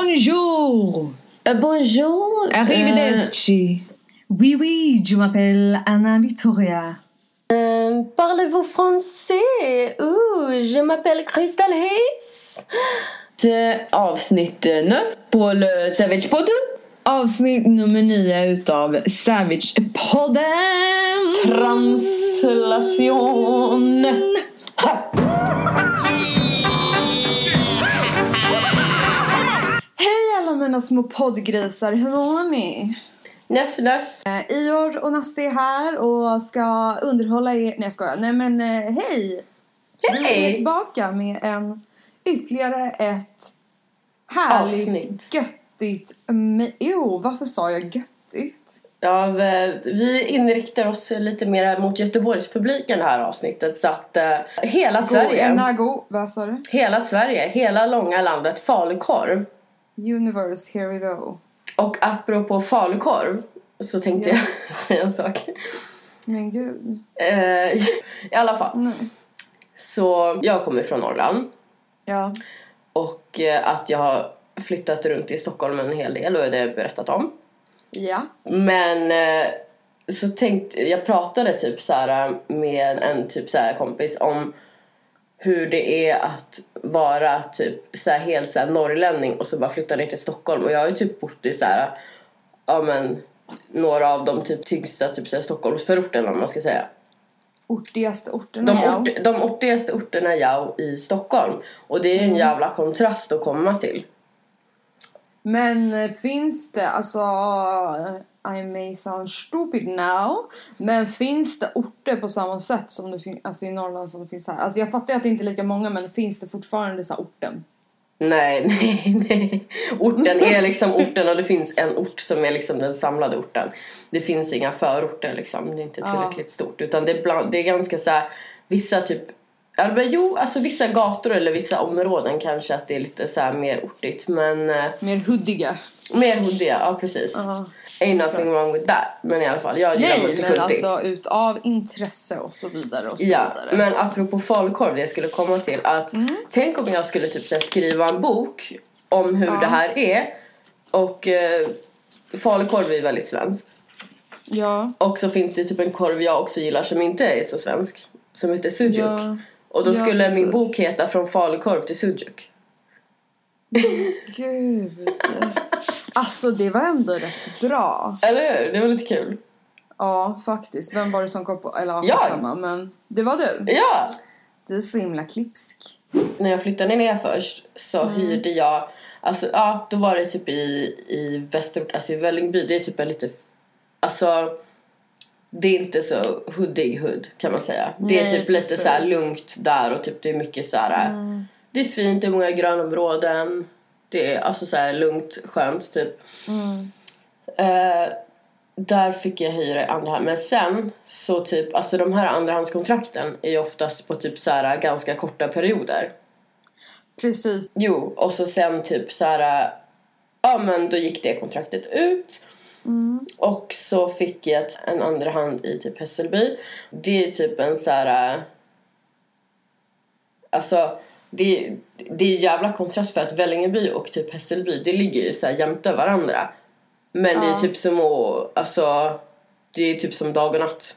Bonjour! Euh, bonjour. Arrivederci. Oui, oui, je m'appelle Anna Victoria. Euh, Parlez-vous français? Ouh, je m'appelle Crystal Hayes. C'est avsnitt 9 på le Savage Pod. Avsnitt nummer nio utav Savage-podden. Translation. Mina små poddgrisar, hur mår ni? Nöff, nöff. Eh, Ior och Nasse är här och ska underhålla er. Nej jag skojar. Nej men eh, hej! Vi är Hej. tillbaka med en ytterligare ett härligt, Avsnitt. göttigt... me- Jo, varför sa jag göttigt? Ja, vi- vi inriktar oss lite mer mot Göteborgspubliken det här avsnittet så att eh, hela Sverige, Nago, vad sa du? hela Sverige, hela långa landet falukorv. Universe, here we go. Och apropå falukorv så tänkte Ja. jag säga en sak. Men gud. Eh, I alla fall. Nej. Så jag kommer från Norrland Ja. och eh, att jag har flyttat runt i Stockholm en hel del och det har jag berättat om. Ja. Men eh, så tänkte jag pratade typ så här med en typ så här kompis om hur det är att vara typ så här helt så här norrlänning och så bara flytta ner till Stockholm och jag har ju typ bott i så här ja men några av de typ tyngsta typ så här Stockholmsförorterna om man ska säga. Ortigaste orterna De, ort, de ortigaste orterna ja, i Stockholm och det är ju en jävla kontrast att komma till. Men eh, finns det, alltså I may sound stupid now, men finns det orter på samma sätt som det finns alltså i Norrland som det finns här? Alltså jag fattar att det inte är lika många men finns det fortfarande så här orten? Nej, nej, nej. Orten är liksom orten och det finns en ort som är liksom den samlade orten. Det finns inga förorter liksom, det är inte Ja. tillräckligt stort. Utan det är, bland, det är ganska så här, vissa typ, ja, men jo, alltså vissa gator eller vissa områden kanske att det är lite så här mer ortigt. Men eh, Mer huddiga. mer hoodiga, ja precis. Ja. Ain't nothing wrong with that. Men i alla fall, jag gillar Nej men alltså utav intresse och så vidare och så Ja, vidare. men apropå falukorv, det jag skulle komma till att Mm. tänk om jag skulle typ så skriva en bok om hur Ja. det här är och eh, falukorv är väldigt svenskt. Ja. Och så finns det typ en korv jag också gillar som inte är så svensk som heter sujuk. Ja. Och då Ja, skulle min precis. bok heta Från falukorv till sujuk. Gud. Alltså det var ändå rätt bra. Eller hur? Det var lite kul. Ja faktiskt. Vem var det som kom på, eller ja, Jag. skitsamma, men det var du. Ja! Du är så himla klipsk. när jag flyttade ner först så Mm. hyrde jag, alltså ja, då var det typ i, i västerort, alltså i Vällingby, det är typ en lite, alltså det är inte så hoodig hood kan man säga. det är Nej, typ lite precis. så här lugnt där och typ det är mycket så här, Mm. det är fint, det är många grönområden, det är alltså så här lugnt, skönt typ. Mm. Eh, där fick jag hyra i andra hand. Men sen så typ, alltså de här andrahandskontrakten är ju oftast på typ så här ganska korta perioder. Precis. Jo, och så sen typ så här. Ja men då gick det kontraktet ut. Mm. Och så fick jag en andra hand i typ Hässelby. Det är typ en så här. Alltså det, det är jävla kontrast för att Vällingeby och typ Hässelby det ligger ju så här jämte varandra. Men det är Ja. typ som att, alltså det är typ som dag och natt.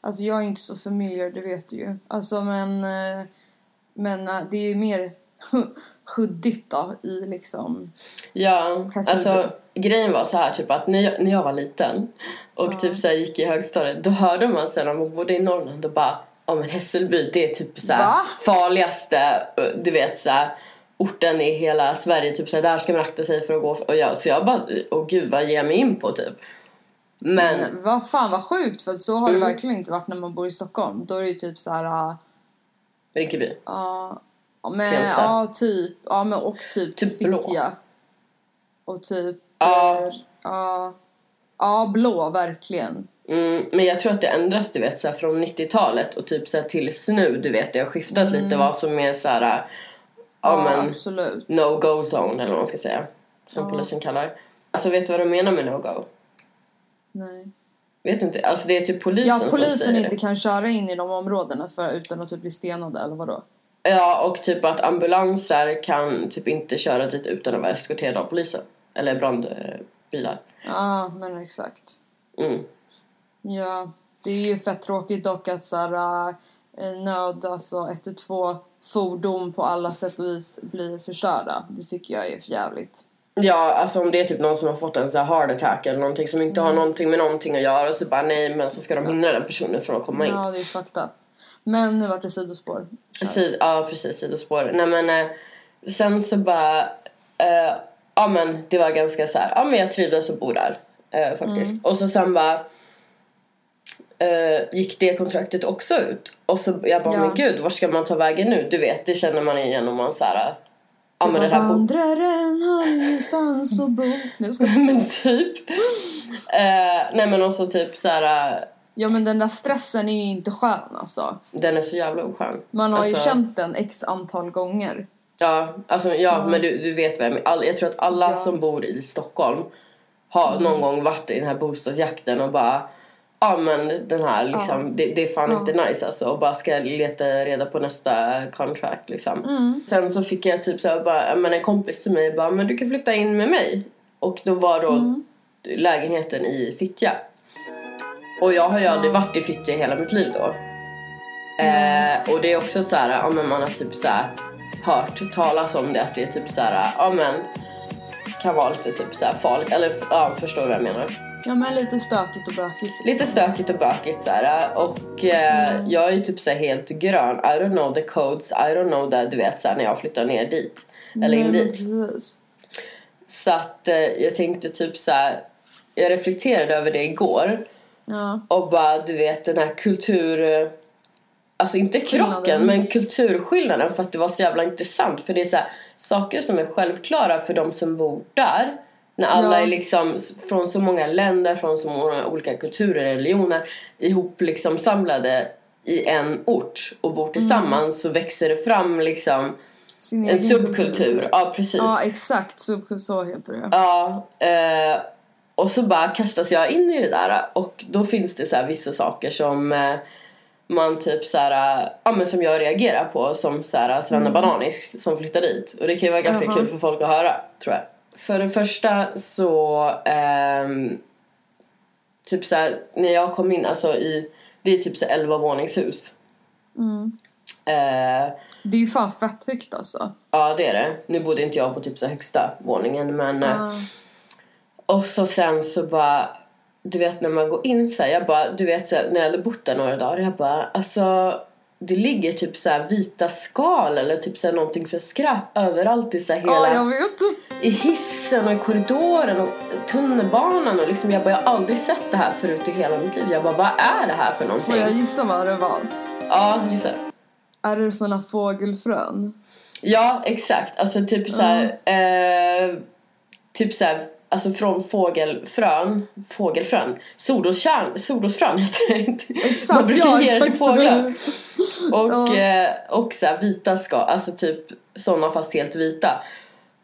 Alltså jag är inte så familiar, det vet du ju. Alltså men, eh, men eh, det är ju mer huddigt då i liksom... Ja, alltså grejen var så här typ att när jag, när jag var liten och Ja. typ så här, gick i högstadiet då hörde man sen när man bodde i Norrland och bara ja men Hässelby det är typ så här, farligaste eh, du vet så här, orten i hela Sverige typ så här, där ska man akta sig för att gå och jag, så jag bara åh gud vad ger jag mig in på typ men Men vad fan vad sjukt för så har Mm. det verkligen inte varit när man bor i Stockholm. Då är det ju typ så här... Uh, Rinkeby ja, men, ja typ, ja men och typ, Typ blå. Och typ... Ja. Ja, ja blå verkligen. mm, men jag tror att det ändras du vet så här, från 90-talet och typ så här, tills nu du vet det har skiftat Mm. lite vad som är så här ja men absolut. no-go zone eller vad man ska säga. Som Ja. polisen kallar. Alltså vet du vad de menar med no-go? Nej. Vet inte? Alltså det är typ polisen Ja, som polisen säger inte det. kan köra in i de områdena för, utan att typ bli stenade eller vadå? Ja, och typ att ambulanser kan typ inte köra dit utan att vara eskorterade av polisen. Eller brandbilar. Ja, men exakt. Mm. Ja, det är ju fett tråkigt dock att så här, äh, nöd, alltså 112 fordon på alla sätt och vis blir förstörda. Det tycker jag är för jävligt. Ja, alltså om det är typ någon som har fått en så här heart attack eller någonting som inte har någonting med någonting att göra så bara nej men så ska de Mm. Exakt. hindra den personen från att komma in. Ja, det är fucked up. Men nu vart det sidospår. Sid, ja precis, sidospår. Nej men eh, sen så bara, eh, ja men det var ganska så här, ja men jag trivdes att bo där eh, faktiskt. Och så sen bara eh, gick det kontraktet också ut. Och så jag bara, Ja. men gud var ska man ta vägen nu? Du vet, det känner man igen om man så här, ja men den här Vandraren har ingenstans att bo. Nu ska... men typ. Eh, nej men också typ så här. Ja men den där stressen är ju inte skön alltså. den är så jävla oskön. Man har ju Alltså- känt den x antal gånger. Ja, alltså, ja, men du, du vet vem. All, jag tror att alla Ja. Mm. som bor i Stockholm har någon gång varit i den här bostadsjakten och bara Ja men den här liksom, det, det är fan Ja. inte nice alltså och bara ska leta reda på nästa contract liksom. Mm. Sen så fick jag typ så här, bara, ja, men en kompis till mig bara men du kan flytta in med mig. Och då var då Mm. lägenheten i Fittja. Och jag har ju aldrig varit i Fittja i hela mitt liv då. Eh, och det är också så här, ja men man har typ så här hört talas om det att det är typ så här, ja men kan vara lite typ så farligt eller ja förstår du vad jag menar? Ja men lite stökigt och bökigt. Liksom. Lite stökigt och bökigt så här och eh, jag är ju typ så helt grön. I don't know the codes, I don't know that du vet så här, när jag flyttar ner dit eller in dit. Precis. Så att eh, jag tänkte typ så här. Jag reflekterade över det igår Ja. och bara du vet den här kultur... eh, Alltså inte krocken men kulturskillnaden för att det var så jävla intressant för det är så här, saker som är självklara för de som bor där. När alla Ja. är liksom från så många länder, från så många olika kulturer, religioner ihop liksom samlade i en ort och bor tillsammans så växer det fram liksom en subkultur. Ja precis. Ja exakt, subkultur så heter det. Ja, eh, och så bara kastas jag in i det där och då finns det så här vissa saker som eh, man typ så här, ja men som jag reagerar på som så här Svenna Bananisk som flyttar dit och det kan ju vara ganska Jaha. kul för folk att höra tror jag. För det första så ehm, typ så här, när jag kom in alltså i det är typ så här 11 våningshus. Mm. Eh, Det är ju fan fett högt alltså. ja det är det. Nu bodde inte jag på typ så högsta våningen men eh, Ja. Och så sen så bara, du vet när man går in så här, jag bara, du vet så här, när jag hade bott där några dagar, jag bara, alltså det ligger typ så här vita skal eller typ så här någonting så här skräp överallt i så hela, Ja jag vet. i hissen och i korridoren och tunnelbanan och liksom jag bara, jag har aldrig sett det här förut i hela mitt liv. Jag bara, vad är det här för någonting? Får jag gissa vad det var? Ja, gissa. Är det såna fågelfrön? Ja, exakt. Alltså typ så här, eh, typ så här, alltså från fågelfrön, fågelfrön, solroskärn, solrosfrön heter det inte. Exakt, Man brukar ja, ge till fåglar. Och, Ja. eh, och så här, vita ska, alltså typ såna fast helt vita.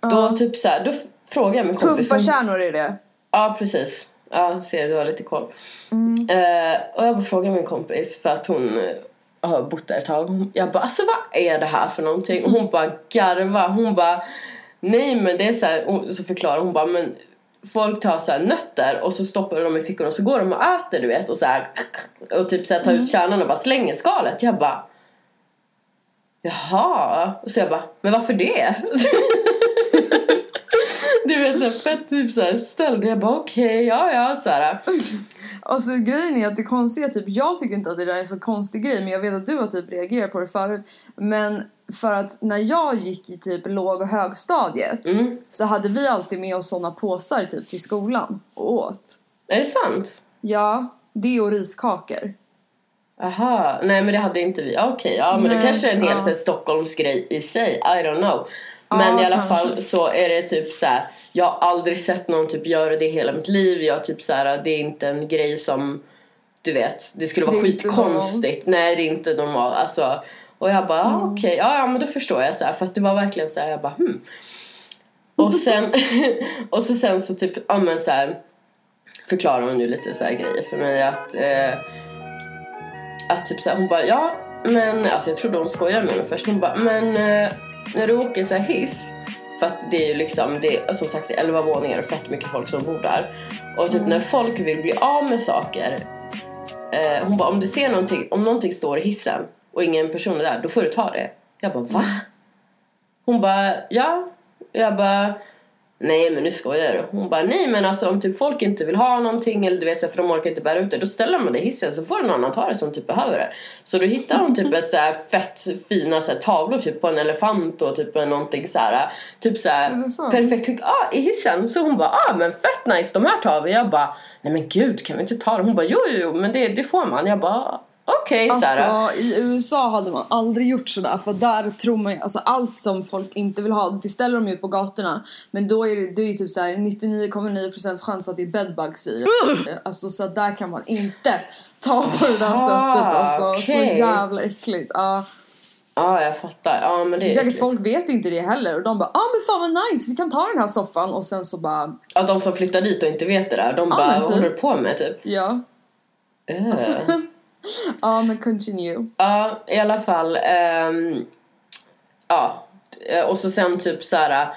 Då Ja. typ så här, då frågar jag min kompis. om- Pumpakärnor är det. Ja, precis. Ja, ser du har lite koll. Mm. Eh, och jag bara frågar min kompis för att hon eh, har bott där ett tag. Jag bara, alltså vad är det här för någonting? Och hon bara garva. Hon bara, nej men det är så här. Så förklarar hon bara, men folk tar så nötter och så stoppar de i fickorna och så går de och äter du vet och så här och typ så här tar ut kärnan och bara slänger skalet. Jag bara Jaha, och så jag bara, men varför det? du vet så här, fett typ så här ställd. Jag bara okej, ja ja så här. Alltså grejen är att det konstiga typ, jag tycker inte att det där är en så konstig grej men jag vet att du har typ reagerat på det förut. Men för att när jag gick i typ låg och högstadiet Mm. så hade vi alltid med oss såna påsar typ till skolan och åt. Är det sant? Ja, det och riskakor. Aha, nej men det hade inte vi. Okej, ja men det Nej, kanske är en hel ja. Stockholmsgrej i sig. I don't know. Men Ja, i alla kanske. fall så är det typ så här. Jag har aldrig sett någon typ göra det i hela mitt liv. Jag typ så här, det är inte en grej som du vet, det skulle vara Det skitkonstigt. Nej, det är inte normalt. Alltså, och jag bara, Mm. ah, okej, ja, ja men då förstår jag så här, för att det var verkligen så här, jag bara, hmm. Och sen, och så sen så typ, ja men så här, förklarar hon ju lite så här grejer för mig att, eh, att typ så här, hon bara, ja, men alltså jag trodde hon skojade med mig först. Hon bara, men eh, när du åker så här hiss, för att det är ju liksom, det är som sagt det är 11 våningar och fett mycket folk som bor där. Och typ när folk vill bli av med saker, eh, hon bara om du ser någonting, om någonting står i hissen och ingen person är där, då får du ta det. Jag bara va? Hon bara ja. Jag bara Nej men nu skojar du. Hon bara nej men alltså om typ folk inte vill ha någonting eller du vet så för de orkar inte bära ut det då ställer man det i hissen så får någon annan ta det som typ behöver det. Så då hittar hon typ ett så här fett fina så här, tavlor typ på en elefant och typ någonting så här typ så Är här perfekt ah, i hissen. Så hon bara ah men fett nice de här tar vi. Jag bara nej men gud kan vi inte ta dem? Hon bara jo jo jo men det, det får man. Jag bara okej okay, så här. Alltså i USA hade man aldrig gjort sådär för där tror man ju, alltså allt som folk inte vill ha det ställer de ut på gatorna men då är det, det är ju typ såhär 99,9% chans att det är bedbugs i det. Alltså så där kan man inte ta på det där Aha, sättet alltså. okej. Så jävla äckligt. Ja. Ja jag fattar. Ja men det Det är säkert folk vet inte det heller och de bara ah men fan vad nice vi kan ta den här soffan och sen så bara Att de som flyttar dit och inte vet det där, de Ja, bara vad typ. håller du på med typ? ja. Öh. Ja men continue. Ja, i alla fall. ehm, ja, Eh, och så sen typ så här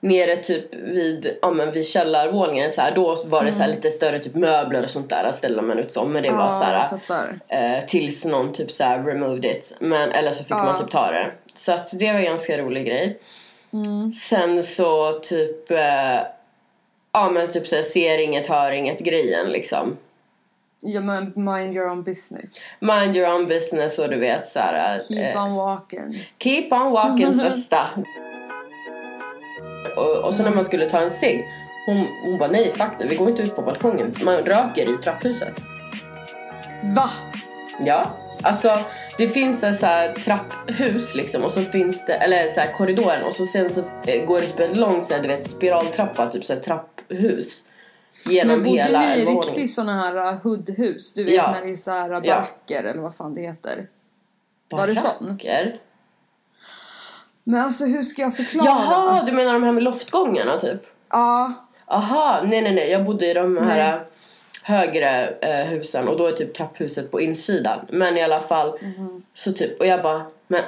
nere typ vid, ja men vid källarvåningen så här, då var det så här lite större typ möbler och sånt där ställde man ut som men det var så här eh, tills någon typ så här removed it men eller så fick Ja. man typ ta det. Så att det var en ganska rolig grej. Mm. Sen så typ eh, ja men typ så här, ser inget, hör inget grejen liksom. Ja men mind your own business. Mind your own business och du vet så här. Keep eh, on walking. Keep on walking sista. Och, och så när man skulle ta en cigg, hon, hon bara nej fuck det, vi går inte ut på balkongen. Man röker i trapphuset. Va? Ja, alltså det finns en så här trapphus liksom och så finns det, eller så här korridoren och så sen så eh, går det typ en lång så här, du vet spiraltrappa, typ så här trapphus. Genom Men bodde ni i riktigt såna här uh, hoodhus? Du vet Ja. när det är så här uh, Ja. baracker eller vad fan det heter. var det sån? Baracker? Men alltså hur ska jag förklara? Jaha, du menar de här med loftgångarna typ? Ja. Aha, nej nej nej, jag bodde i de här Nej. äh, högre äh, husen och då är typ trapphuset på insidan. Men i alla fall, Mhm. så typ, och jag bara, men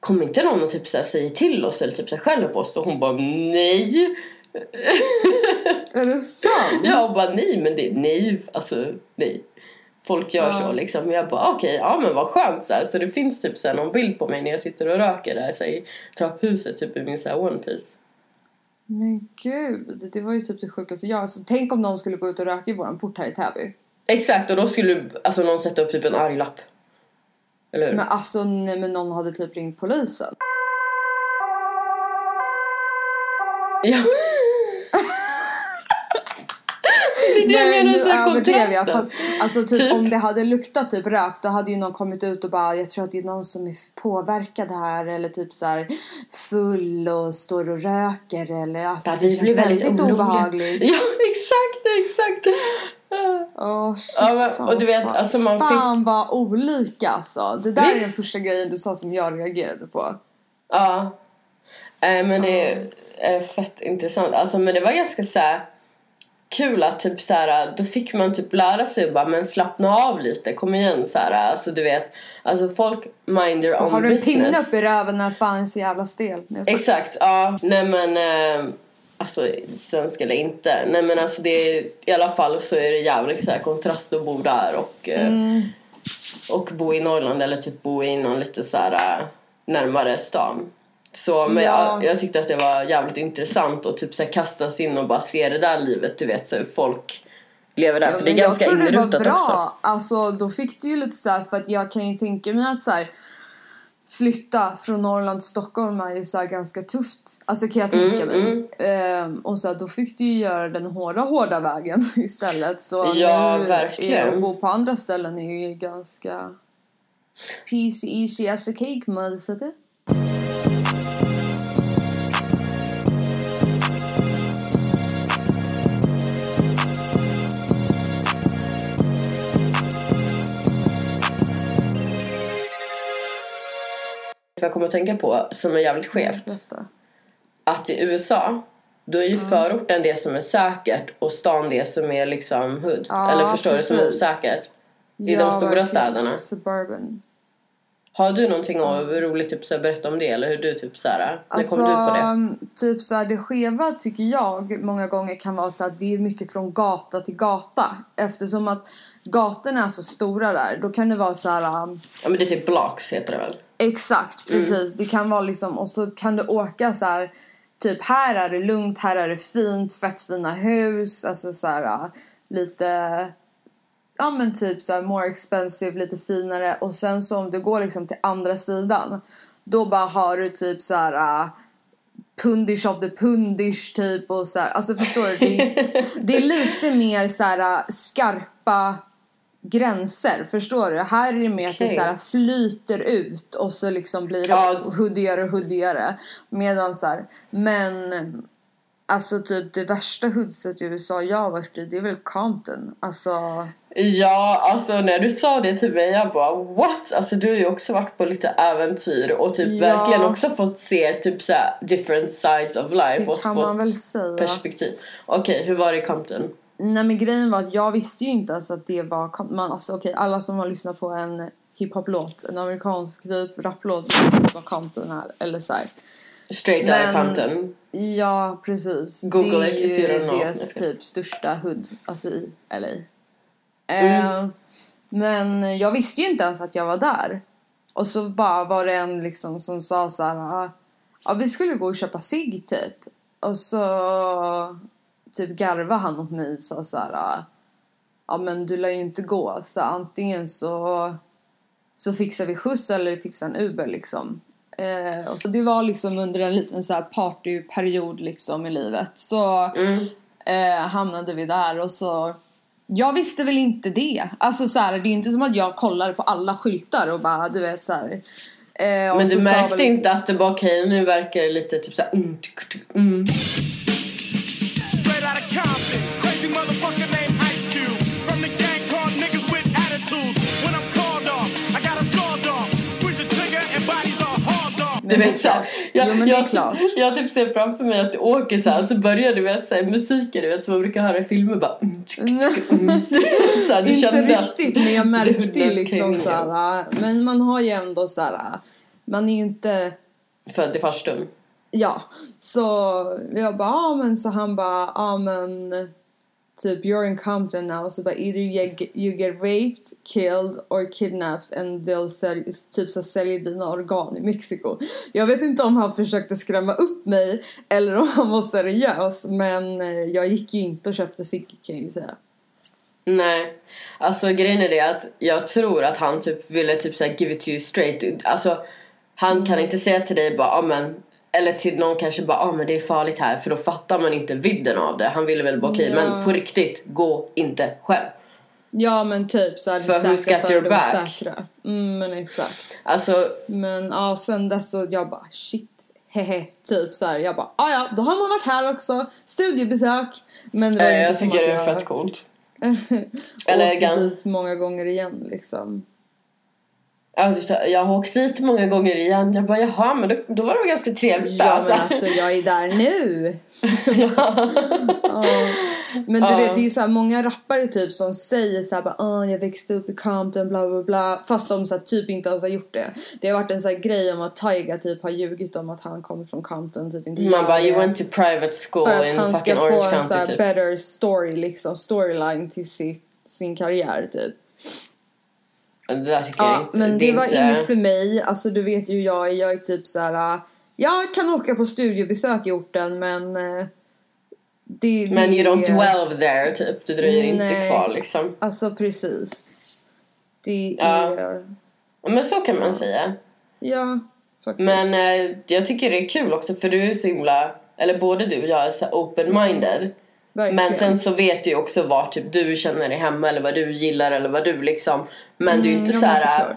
kom inte någon och typ så här, säger till oss eller typ skäller på oss? Och hon bara, nej. Är det sant? Jag bara, nej men det, nej, alltså nej. Folk gör Ja. så liksom. Jag bara, okej, ja men vad skönt så här. Så det finns typ så här, någon bild på mig när jag sitter och röker där så här, i trapphuset typ i min så här, one piece. Men gud, det var ju typ det sjukaste jag alltså, Tänk om någon skulle gå ut och röka i våran port här i Täby. Exakt, och då skulle alltså, någon sätta upp typ en arg lapp. Eller hur? Men alltså nej, men någon hade typ ringt polisen. Ja. det är det jag menar, nu så överdrev jag. Fast, alltså typ, Typ. om det hade luktat typ rök då hade ju någon kommit ut och bara jag tror att det är någon som är påverkad här eller typ så här full och står och röker eller alltså Ja, det vi känns väldigt oroliga. obehagligt. Ja, exakt, exakt. Åh shit, Ja, men- fan, och du vet, fan, alltså, man fick- fan vad olika alltså. Det där är den Visst. första grejen du sa som jag reagerade på. Ja. Eh, men det är fett intressant. Alltså, men det var ganska så här kul att typ så här, då fick man typ lära sig bara men slappna av lite, kom igen så här. Alltså du vet, alltså folk mind their own Har du en business. pinne upp i röven när fan är så jävla stel? Exakt, ja. Nej men eh, alltså svenska eller inte. Nej men alltså det är, i alla fall så är det jävligt så här kontrast att bo där och, eh, Mm. och bo i Norrland eller typ bo i någon lite så här eh, närmare stan. Så men Ja. jag, jag tyckte att det var jävligt intressant att typ så här kastas in och bara se det där livet, du vet så hur folk lever där. Ja, för det är ganska jag tror det var inrutat bra. också. Alltså då fick du ju lite så här, för att jag kan ju tänka mig att så här, flytta från Norrland till Stockholm är ju så ganska tufft. Alltså kan jag tänka Mm, mig. mm. Ehm, och så här, då fick du ju göra den hårda hårda vägen istället. Så Ja, nu verkligen. Är, att bo på andra ställen är ju ganska peasy easy as a cake motherfucker. För jag kommer att tänka på som är jävligt skevt. Berätta. att i USA då är ju förorten det som är säkert och stan det som är liksom hood. Ja, Eller förstår du? Som är precis. osäkert. I de Ja, stora verkligen. städerna. Suburban. Har du någonting mm. roligt typ så berätta om det eller hur du typ så här, alltså, kom du på det? Typ så här, det skeva tycker jag många gånger kan vara så att det är mycket från gata till gata eftersom att gatorna är så stora där då kan det vara så här. Ja men det är typ blocks heter det väl? Exakt, mm. precis. Mm. Det kan vara liksom och så kan du åka så här typ här är det lugnt, här är det fint, fett fina hus, alltså så här lite ja men typ så här, more expensive, lite finare och sen så om du går liksom till andra sidan då bara har du typ så här uh, pundish of the pundish typ och så här, alltså förstår du? Det är, det är lite mer så här uh, skarpa gränser, förstår du? Här är det mer okay. att det så här flyter ut och så liksom blir det ja. huddigare och huddigare. Medan så här, men Alltså typ det värsta hoodset i USA jag har varit i det är väl Compton. Alltså... Ja, alltså när du sa det till mig jag bara what? Alltså du har ju också varit på lite äventyr och typ ja. verkligen också fått se typ så different sides of life. Det och fått. Perspektiv. Okej, okay, hur var det i Compton? Nej men grejen var att jag visste ju inte ens att det var man, alltså okej okay, alla som har lyssnat på en hiphop-låt, en amerikansk typ raplåt var Compton här eller så här. Straight out of Compton. Ja, precis. Google det är ju deras typ största hood, alltså i LA. Mm. Uh, men jag visste ju inte ens att jag var där. Och så bara var det en liksom som sa så här, ah, ja vi skulle gå och köpa cigg typ. Och så typ garva han åt mig och sa så här, ah, ja men du lär ju inte gå så antingen så så fixar vi skjuts eller fixar en Uber liksom. Eh, och så det var liksom under en liten så här partyperiod liksom i livet. Så mm. eh, hamnade vi där och så jag visste väl inte det. Alltså så här, det är inte som att jag kollade på alla skyltar och bara du vet så här, eh, Men du märkte inte att det var okej, okay, nu verkar det lite typ såhär mm, mm. Du vet såhär, jag, jo, men jag, jag, jag typ ser framför mig att du åker såhär så börjar du med såhär, musiken du vet som man brukar höra i filmer bara mm, mm. såhär, du Inte riktigt men jag märkte ju liksom såhär, men man har ju ändå såhär, man är ju inte Född i farstun? Ja, så jag bara, ja men så han bara, ja men typ you're in Compton now så bara either you get, you get raped, killed or kidnapped and they'll sell, typ så säljer dina organ i Mexiko. Jag vet inte om han försökte skrämma upp mig eller om han var seriös men eh, jag gick ju inte och köpte Sigge kan jag ju säga. Nej, alltså grejen är det att jag tror att han typ ville typ såhär give it to you straight. Alltså han kan mm. inte säga till dig bara, ja men eller till någon kanske bara, ah, men det är farligt här för då fattar man inte vidden av det. Han ville väl bara okej okay, ja. men på riktigt, gå inte själv. Ja men typ så För who's got your back? Säkra. Mm, men exakt. Alltså. Men ja sen dess så jag bara shit hehe typ så här, jag bara ah, ja då har man varit här också studiebesök men det var äh, inte jag tycker det är fett coolt. Eller åkte dit många gånger igen liksom. Jag har åkt dit många gånger igen. Jag bara jaha men då, då var det ganska trevligt Ja alltså. men alltså jag är där nu. ja. ja. Men du vet det är ju så många rappare typ som säger såhär bara ah, jag växte upp i Compton bla bla bla fast de så här, typ inte ens har gjort det. Det har varit en sån här grej om att Tyga typ har ljugit om att han kommer från Compton typ inte Man bara you went to private school För att han ska få en så typ. better story liksom storyline till sitt, sin karriär typ. Det där tycker ja, jag inte. Men det, det var inte... inget för mig. Alltså du vet ju jag är, jag är typ så här. Jag kan åka på studiebesök i orten men eh, det, det, Men you don't dwell there typ. Du dröjer nej, inte kvar liksom. Alltså precis. Det ja. är... Men så kan man säga. Ja, faktiskt. Men eh, jag tycker det är kul också för du är så himla, eller både du och jag är så open-minded. Verkligen. Men sen så vet du ju också vart typ, du känner dig hemma eller vad du gillar eller vad du liksom Men mm, du är ju inte mm, såhär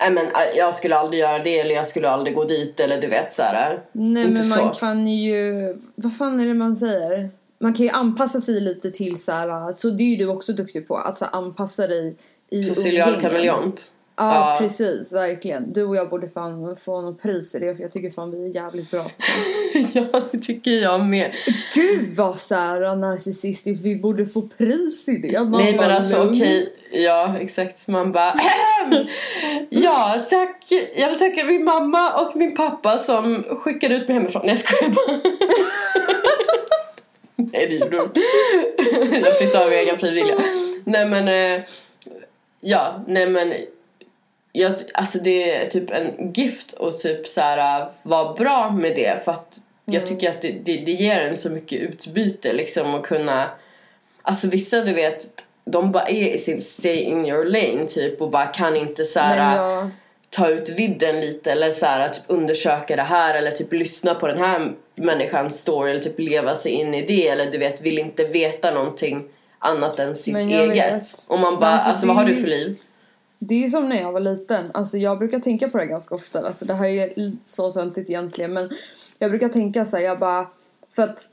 Nej men äh, jag skulle aldrig göra det eller jag skulle aldrig gå dit eller du vet såhär Nej men man så. kan ju Vad fan är det man säger? Man kan ju anpassa sig lite till såhär Så det är ju du också duktig på att så anpassa dig i Social kameleont Ja, precis, verkligen. Du och jag borde fan få något pris i det för jag tycker fan vi är jävligt bra på det. ja, det tycker jag med. Gud vad såhär narcissistiskt, vi borde få pris i det. Man Nej men alltså okej, okay. Ja, exakt. Man bara Ja, tack. Jag vill tacka min mamma och min pappa som skickade ut mig hemifrån. Nej, jag skojar bara. Nej, det gjorde de Jag flyttade av egen frivilliga. Nej, men... Eh, ja, nej men... Jag, alltså det är typ en gift och typ så här vara bra med det för att jag tycker att det, det, det ger en så mycket utbyte liksom att kunna Alltså vissa du vet de bara är i sin stay in your lane typ och bara kan inte så här, Men jag, ta ut vidden lite eller så här, typ undersöka det här eller typ lyssna på den här människans story eller typ leva sig in i det eller du vet vill inte veta någonting annat än sitt eget. vet. Och man bara alltså, alltså, vad har du för liv? Det är som när jag var liten. Alltså jag brukar tänka på det ganska ofta. Alltså det här är så töntigt egentligen. Men jag brukar tänka så här, jag bara... För att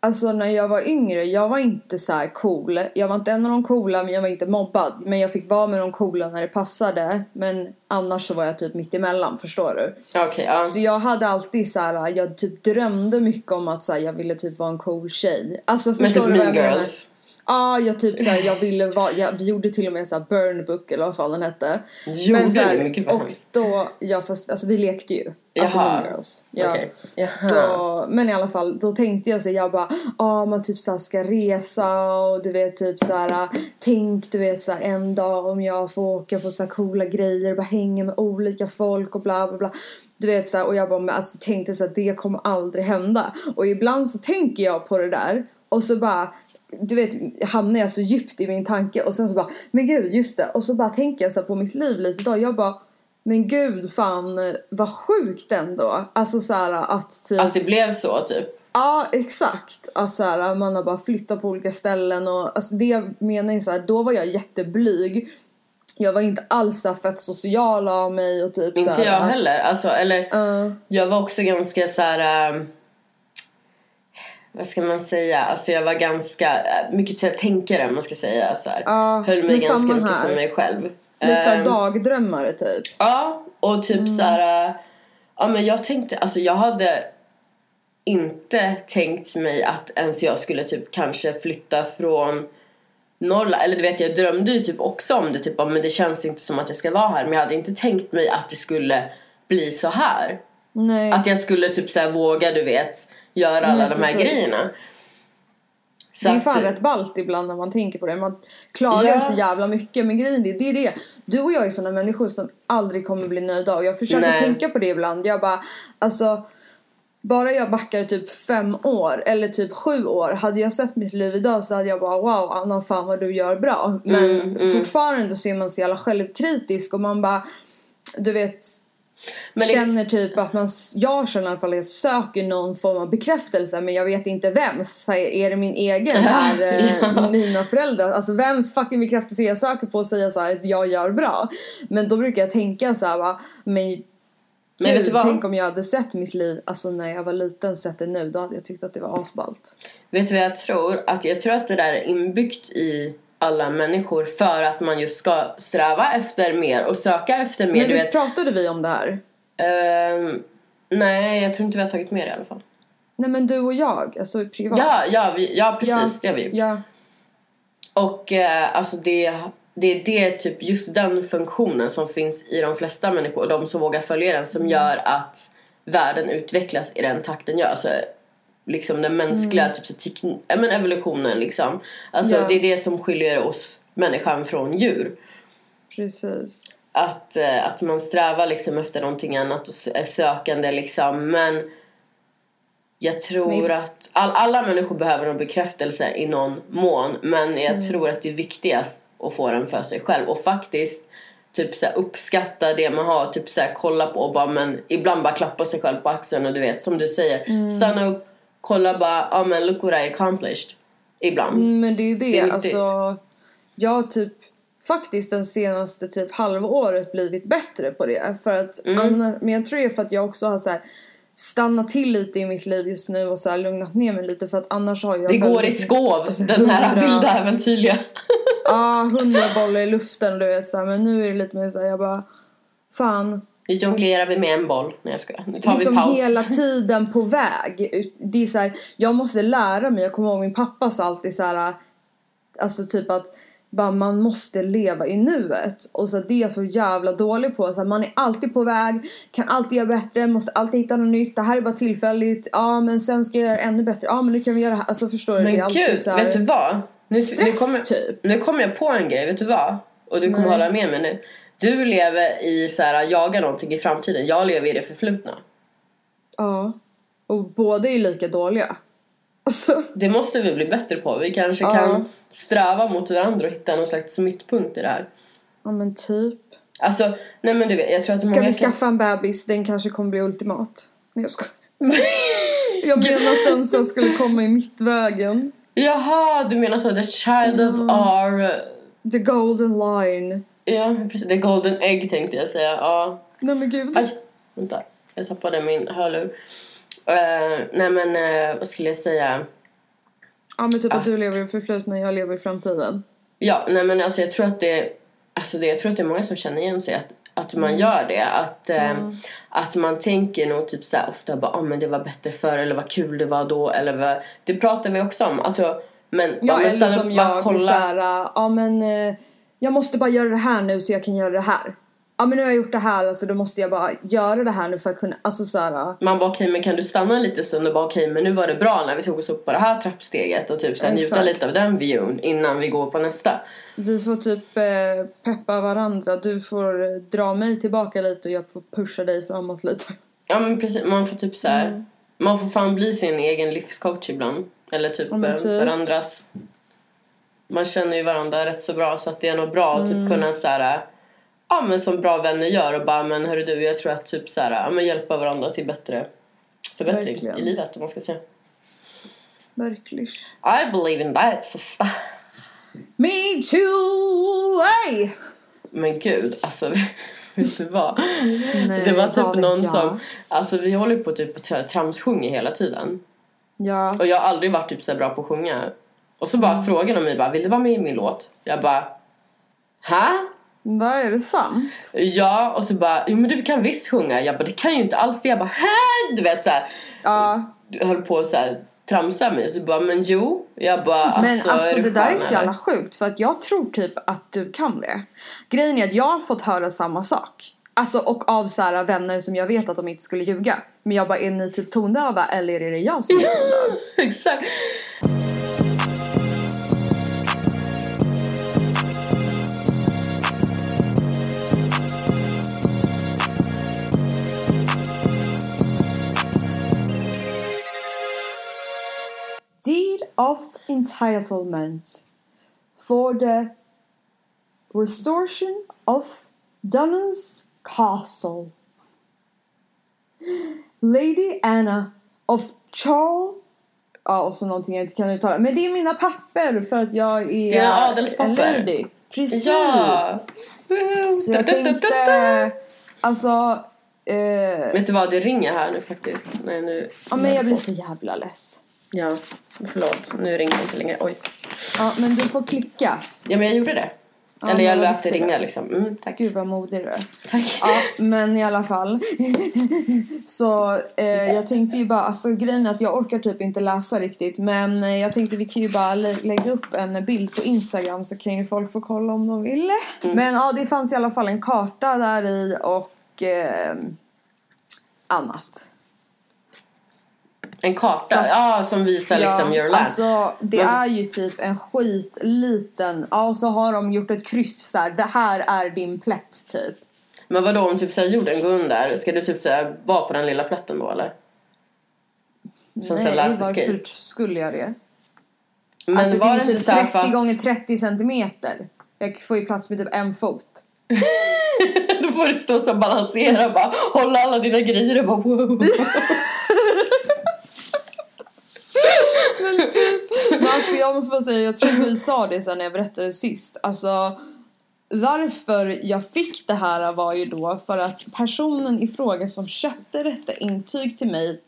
Alltså när jag var yngre, jag var inte så här cool. Jag var inte en av de coola men jag var inte mobbad. Men jag fick vara med de coola när det passade. Men annars så var jag typ mitt emellan, förstår du? Okej, ja. Så jag hade alltid så här, jag typ drömde mycket om att så här, jag ville typ vara en cool tjej. Alltså Men förstår typ du vad Mean jag menar? Girls. Ja, jag typ så här, jag ville vara, jag, vi gjorde till och med en sån här burn book eller vad fan den hette. Gjorde så här? Men vad Och hemskt. då, ja fast alltså vi lekte ju. Alltså Jaha. Mean Girls. Ja. Okej. Jaha. Så, men i alla fall, då tänkte jag så jag bara, ja man typ så här ska resa och du vet typ så här, tänk du vet så här, en dag om jag får åka på så här coola grejer, bara hänga med olika folk och bla bla bla. Du vet så här, och jag bara, men alltså tänkte så att det kommer aldrig hända. Och ibland så tänker jag på det där och så bara du vet, hamnar jag så djupt i min tanke och sen så bara, men gud just det. Och så bara tänker jag så på mitt liv lite idag. Jag bara, men gud fan vad sjukt ändå. Alltså så här att typ. Att det blev så typ. Ja exakt. Alltså så här, man har bara flyttat på olika ställen och alltså det jag menar är så här, då var jag jätteblyg. Jag var inte alls så fett social av mig och typ så Inte här, jag heller. Alltså, eller Uh, jag var också ganska så här. ähm, vad ska man säga? Alltså jag var ganska äh, mycket så här, tänkare om man ska säga så här. Ja, Höll mig ganska mycket här. för mig själv. lite såhär Ehm, dagdrömmare typ. Ja, och typ Mm. så här. äh, Ja men jag tänkte, alltså jag hade inte tänkt mig att ens jag skulle typ kanske flytta från Norrland. Eller du vet jag drömde ju typ också om det. Typ men det känns inte som att jag ska vara här. Men jag hade inte tänkt mig att det skulle bli så här. Nej. Att jag skulle typ så här våga du vet göra alla Nej, de här precis. grejerna. Så det är att- fan rätt ballt ibland när man tänker på det. Man klarar Ja. så jävla mycket. Men grejen är, det är det. Du och jag är såna människor som aldrig kommer bli nöjda. Och jag försöker Nej. tänka på det ibland. Jag bara, alltså. Bara jag backar typ fem år eller typ sju år. Hade jag sett mitt liv idag så hade jag bara wow Anna fan vad du gör bra. Men Mm, mm. fortfarande så är man så jävla självkritisk och man bara. Du vet. Men det- känner typ att man, jag känner i alla fall att jag söker någon form av bekräftelse men jag vet inte vems. Är det min egen? Ja, Är det ja. mina föräldrar? Alltså vems fucking bekräftelse jag söker på att säga så här att jag gör bra. Men då brukar jag tänka så här va, men Men Gud, vet du vad? tänk om jag hade sett mitt liv alltså när jag var liten, sett det nu, då hade jag tyckt att det var asballt. Vet du vad jag tror? Att jag tror att det där är inbyggt i alla människor för att man just ska sträva efter mer och söka efter mer. Men du visst pratade vi om det här? Ehm, nej, jag tror inte vi har tagit med det i alla fall. Nej men du och jag, alltså privat. Ja, ja, vi, ja precis. Ja. Det har vi gjort. Ja, Och eh, alltså det, det är det, typ just den funktionen som finns i de flesta människor och de som vågar följa den som gör att världen utvecklas i den takten gör. Alltså, liksom den mänskliga typ, så tekn- ja, men evolutionen liksom. Alltså Ja. det är det som skiljer oss människan från djur. precis. Att, eh, att man strävar liksom efter någonting annat och är sökande liksom. Men jag tror Men- att all, alla människor behöver en bekräftelse i någon mån. Men jag Mm. tror att det är viktigast att få den för sig själv. Och faktiskt typ så uppskatta det man har. Typ så kolla på och bara men ibland bara klappa sig själv på axeln och du vet som du säger. Mm. Stanna upp, kolla bara, ja men look what I accomplished. Ibland. Mm, men det är ju det, Det är alltså. Jag har typ faktiskt den senaste typ halvåret blivit bättre på det. För att Mm. anna- men jag tror det är för att jag också har så här stannat till lite i mitt liv just nu och så här lugnat ner mig lite för att annars har jag Det går i skov, alltså, den här vilda äventyrliga. Ja, hundra bollar i luften du vet så här, men nu är det lite mer så här, jag bara fan Nu jonglerar vi med en boll. Nej jag skojar. Nu tar liksom vi paus. hela tiden på väg. Det är så här, jag måste lära mig, jag kommer ihåg min pappa sa alltid så här, alltså typ att bara man måste leva i nuet. Och så det är jag så jävla dålig på. Så att man är alltid på väg, kan alltid göra bättre, måste alltid hitta något nytt. Det här är bara tillfälligt. Ja men sen ska jag göra ännu bättre. Ja men nu kan vi göra det här. Alltså förstår du? Men det gud, så här vet du vad? Nu, nu, stress kommer, typ. nu kommer jag på en grej, vet du vad? Och du kommer Nej. hålla med mig nu. Du lever i så här, jaga någonting i framtiden. Jag lever i det förflutna. Ja. Och båda är ju lika dåliga. Alltså. Det måste vi bli bättre på. Vi kanske Ja. kan sträva mot varandra och hitta någon slags mittpunkt i det här. Ja men typ. Alltså, nej men du vet, jag tror att Ska vi kan... skaffa en bebis? Den kanske kommer bli ultimat. Nej jag skojar. Jag menar att den så skulle komma i mittvägen. Jaha, du menar så the child of Mm. our... The golden line. Ja, precis. The golden egg tänkte jag säga. Ja. Nej men gud. Aj, vänta. Jag tappade min hörlur. Eh, nej men, eh, vad skulle jag säga? Ja men typ Ah. att du lever i förflutna jag lever i framtiden. Ja, nej men alltså jag tror att det, alltså det, jag tror att det är många som känner igen sig att, att man gör det. Att, eh, Mm. att man tänker nog typ så ofta bara, ah, men det var bättre förr eller vad kul det var då eller vad, det pratar vi också om. Alltså, men, Ja men eller som bara jag kolla. ja men eh, jag måste bara göra det här nu så jag kan göra det här. Ja men nu har jag gjort det här alltså då måste jag bara göra det här nu för att kunna, alltså såhär. Man bara okej men kan du stanna en liten stund och bara okej men nu var det bra när vi tog oss upp på det här trappsteget och typ så här, njuta lite av den viewn innan vi går på nästa. Vi får typ eh, peppa varandra. Du får eh, dra mig tillbaka lite och jag får pusha dig framåt lite. Ja men precis, man får typ så här, Mm. man får fan bli sin egen livscoach ibland. Eller typ, Ja, eh, typ. varandras. Man känner ju varandra rätt så bra så att det är nog bra att Mm. typ kunna så här, ja men som bra vänner gör och bara men hörru du jag tror att typ så här, ja men hjälpa varandra till bättre förbättring Verkligen. i livet om man ska säga. Verkligen. I believe in that sister. Me too! Hey! Men gud, alltså vet du vad? Nej, det var typ någon jag. som, alltså vi håller på typ att tramssjunger hela tiden. Ja. Och jag har aldrig varit typ så bra på att sjunga. Och så bara Mm. frågade de mig bara, vill du vara med i min låt? Jag bara, Hä? Vad är det sant? Ja, och så bara, jo men du kan visst sjunga. Jag bara, det kan ju inte alls det. Jag bara, Hä? Du vet så här, Ja. du höll på att så här, tramsa mig. Så bara, men jo. Jag bara, alltså, Men alltså är det du där är så jävla sjukt för att jag tror typ att du kan det. Grejen är att jag har fått höra samma sak. Alltså och av så här vänner som jag vet att de inte skulle ljuga. Men jag bara, är ni typ tondöva eller är det jag som är tondöv? Exakt. Of entitlement for the restoration of Dunnon's castle. Lady Anna of Charles Ja, och så någonting jag inte kan uttala. Men det är mina papper för att jag är Dina en adelspapper. lady. Precis. Ja. Så jag tänkte, alltså, eh, Vet du vad, det ringer här nu faktiskt. Nej, nu... ja men jag blir så jävla less. Ja, förlåt. Nu ringer det inte längre. Oj. Ja men du får klicka. Ja, men jag gjorde det. Ja, Eller jag lät det ringa liksom. Mm, tack. Gud vad modig du är. Tack. Ja, men i alla fall. så eh, jag tänkte ju bara, alltså grejen är att jag orkar typ inte läsa riktigt. Men eh, jag tänkte vi kan ju bara lä- lägga upp en bild på Instagram så kan ju folk få kolla om de vill. Men ja, det fanns i alla fall en karta där i och eh, annat. En karta, Så- ja som visar liksom your land. Alltså det Men- är ju typ en skitliten, ja så har de gjort ett kryss så här. det här är din plätt typ. Men vadå om typ såhär jorden går under, ska du typ såhär vara på den lilla plätten då eller? Som Nej, varför skulle jag det? Men alltså var det är ju typ såhär 30 för att... gånger 30 centimeter. Jag får ju plats med typ en fot. då får du stå så och balansera bara hålla alla dina grejer och bara wow. Men typ, men alltså jag måste bara säga, jag tror inte vi sa det sen när jag berättade sist. Alltså varför jag fick det här var ju då för att personen i fråga som köpte detta intyg till mig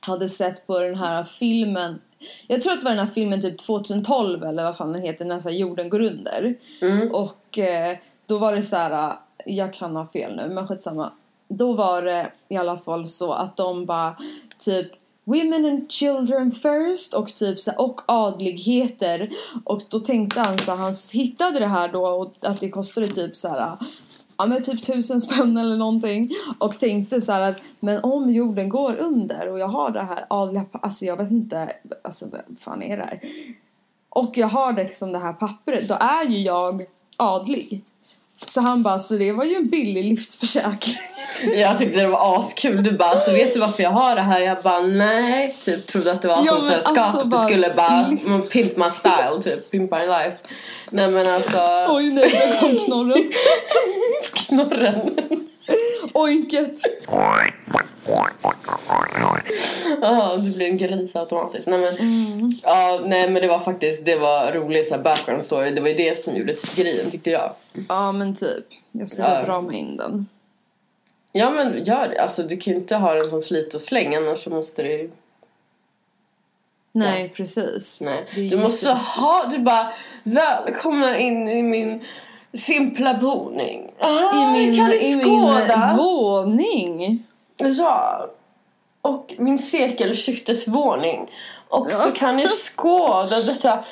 hade sett på den här filmen jag tror att det var den här filmen typ 2012 eller vad fan den heter när så här jorden går under. Mm. Och eh, då var det så här, jag kan ha fel nu men skitsamma. Då var det i alla fall så att de bara typ Women and children first och typ så här, och adligheter. Och då tänkte han så här, han hittade det här då och att det kostade typ så här ja men typ tusen spänn eller någonting. Och tänkte så här att men om jorden går under och jag har det här adliga alltså jag vet inte alltså vad fan är det här? Och jag har det liksom det här pappret då är ju jag adlig så han bara så det var ju en billig livsförsäkring Jag tyckte det var askul. Du bara, så vet du varför jag har det här? Jag bara, nej. Typ trodde att det var Ja, som sällskap. alltså, du bara- skulle bara, pimp my style typ. Pimp my life. Nej men alltså, oj nej där kom knorren knorren. Oinket Ja, du blir en gris automatiskt. Nej men, ja, nej men det var faktiskt, det var rolig så här, background story. Det var ju det som gjorde till grejen tyckte jag. ja men typ jag ska Ja. dra mig in den Ja men gör det. Alltså du kan ju inte ha den som slit och släng annars så måste du ju nej precis Nej, Det du måste ha, du bara välkomna in i min simpla boning. Ah, i min, kan i min våning Ja. Och min sekelskiftesvåning. Och så Ja. kan ni skåda detta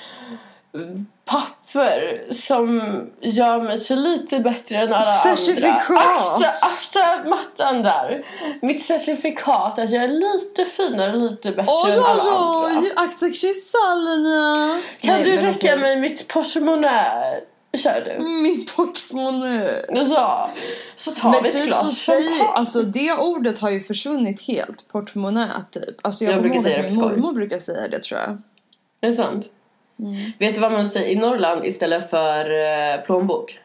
papper som gör mig så lite bättre än alla Certifikat. andra. Akta, akta mattan där. Mitt certifikat att jag är lite finare, lite bättre Oj, än alla oj, andra. oj, akta kristallerna. Kan Nej, du räcka mig mitt portmonnä? Kör du. Min portmonnä. Ja. Så tar vi Men ett typ glas så säger, alltså det ordet har ju försvunnit helt, portmonnä typ. Alltså jag, Jag brukar säga det min mormor brukar säga det tror jag. Är det sant? Mm. Vet du vad man säger i Norrland istället för eh, plånbok?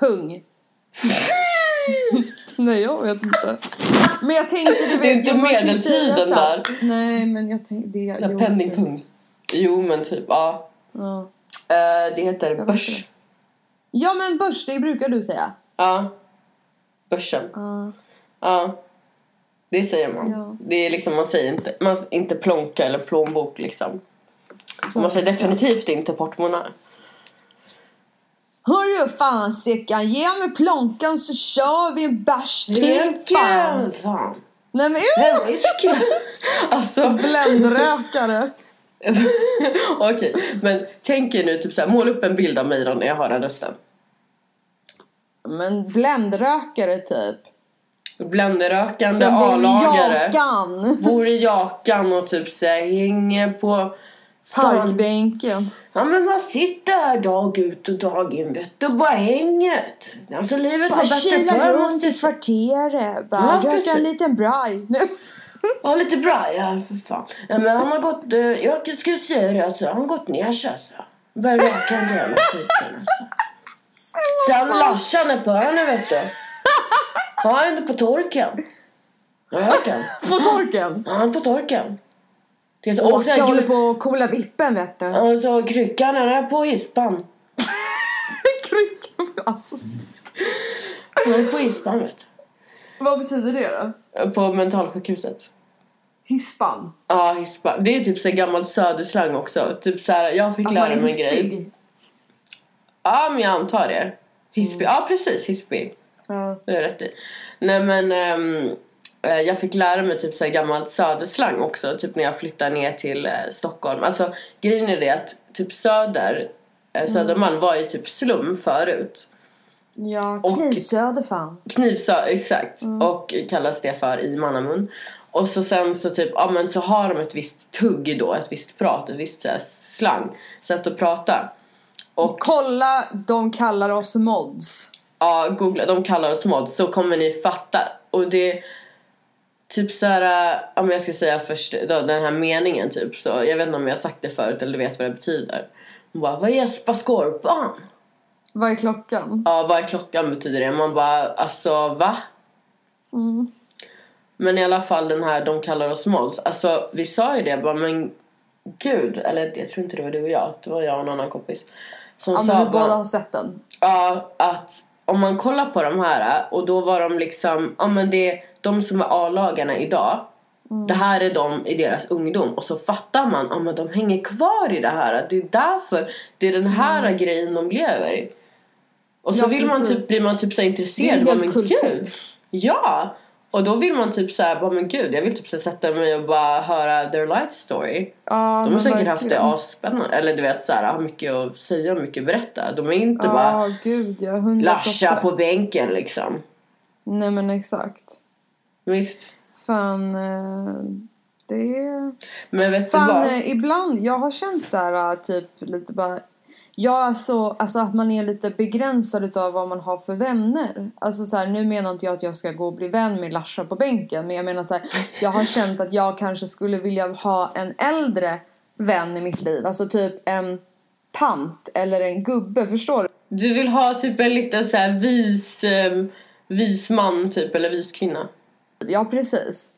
Pung. Nej jag vet inte. Men jag tänkte du vet, Det är inte medeltiden där. Nej men jag tänkte det. Eller jo, penningpung. Jo men typ ja. Ja. Eh, det heter börs. Ja men börs, det brukar du säga. Ja. Börsen. Ja. Ja. Det säger man. Ja. Det är liksom, man säger inte, man, inte plånka eller plånbok liksom. Man säger definitivt inte portmonnä. Hörru fan Sickan, ge mig plånkan så kör vi en bärs till fan. fan. Nej men uh, Alltså, bländrökare. okej. Men tänk er nu typ såhär, måla upp en bild av mig då när jag har den rösten. Men bländrökare typ. I A-lagare. jakan. Bor i jakan och typ såhär hänger på. Parkbänken. Ja men man sitter här dag ut och dag in vet du, bara hänger. Alltså livet var Bara bättre kila förr runt måste i jag säga. kvarteret. Bara Ja, röka en liten braj. Ja lite bra ja för fan. Ja, men han har gått, eh, jag ska säga det alltså, han har gått ner sig alltså. Börjar röka en del av skiten alltså. Sen Larsan är på henne vet du. Ja, han är på torken. Har du hört den? På torken. Ja, han är på torken. Det är så, Och jag här, håller på att kola vippen vet du. och så kryckan den är på hispan. Kryckan. Alltså, Han är på hispan vet vad betyder det då? På mentalsjukhuset. Hispan. Ja, hispa. Det är typ så här gammalt söderslang också. Typ så här, jag fick Att lära är mig en grej. Ja, men jag antar det. Hispig. Ja, precis. Hispig. Ja. Det är rätt i. Nej, men eh, jag fick lära mig typ så här gammalt söderslang också. Typ när jag flyttade ner till eh, Stockholm. Alltså, grejen är det att typ söder, eh, Södermalm var ju typ slum förut. Ja, knivsöder fan. Knivsö, exakt. Och kallas det för i mannamun. Och så sen så typ, ja men så har de ett visst tugg då, ett visst prat, ett visst här slang. Sätt att prata. Och Kolla, de kallar oss mods. ja, googla, de kallar oss mods så kommer ni fatta. Och det typ så här, äh, om jag ska säga först då, den här meningen typ så, jag vet inte om jag har sagt det förut eller du vet vad det betyder. Hon bara, vad gäspar skorpan? Vad är klockan? Ja, vad är klockan betyder det? Man bara, alltså va? Mm. Men i alla fall den här, de kallar oss mods. Alltså vi sa ju det bara, men gud, eller jag tror inte det var du och jag, det var jag och en annan kompis. Som Ja, sa men vi bara, båda har sett den. ja, att om man kollar på de här och då var de liksom, ja men det är de som är A-lagarna idag. Det här är de i deras ungdom och så fattar man, ja men de hänger kvar i det här. Det är därför, det är den här grejen de lever i. Och så Ja, vill man typ, blir man typ så här Det är intresserad. en Bara, hel men kultur. gud. Ja! Och då vill man typ såhär, bara men gud jag vill typ så sätta mig och bara höra their life story. Ja, De har säkert haft det verkligen. asspännande, eller du vet såhär, har mycket att säga och mycket att berätta. De är inte Ja, bara gud ja. Lascha på bänken liksom. Nej men exakt. Visst. Fan, eh, det är... Men vet du Fan, vad? eh, ibland, jag har känt så här typ lite bara jag är så, alltså att man är lite begränsad utav vad man har för vänner. Alltså så här, nu menar inte jag att jag ska gå och bli vän med Larsa på bänken. Men jag menar så här, jag har känt att jag kanske skulle vilja ha en äldre vän i mitt liv. Alltså typ en tant eller en gubbe, förstår du? Du vill ha typ en liten så här vis, eh, vis man typ, eller vis kvinna. Ja, precis.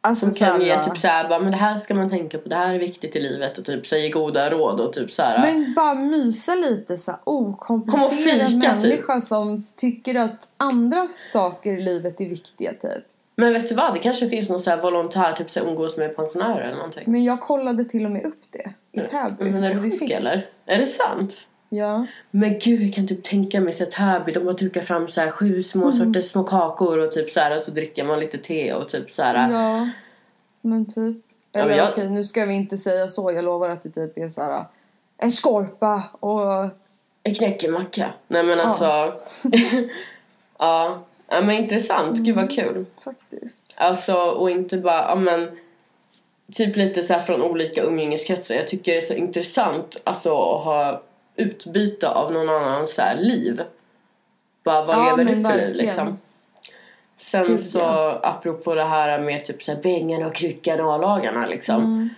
Alltså Som kan ge typ såhär, bara, men det här ska man tänka på, det här är viktigt i livet och typ säger goda råd och typ såhär. Men bara mysa lite så här okomplicerad typ. människa som tycker att andra saker i livet är viktiga typ. Men vet du vad, det kanske finns någon så här volontär, typ så här, umgås med pensionärer eller någonting. Men jag kollade till och med upp det i Täby. Men är det sjuk finns. eller? Är det sant? Ja. Men gud jag kan typ tänka mig så här, Täby, de har dukat fram så här sju små Mm. sorters små kakor och typ så här och så dricker man lite te och typ så här. Ja. Men typ. Ja, Eller men jag- okej, nu ska vi inte säga så. Jag lovar att det typ är så här. En skorpa och... En knäckemacka. Nej men alltså. ja. ja men intressant, gud vad kul. Faktiskt. Alltså och inte bara, ja men typ lite så här från olika umgängeskretsar. Jag tycker det är så intressant alltså att ha utbyte av någon annans så här liv. Bara vad Ja, lever du för liv liksom? Sen Gud, så ja. apropå det här med typ så här bängen och kryckan och A-lagarna liksom. Mm.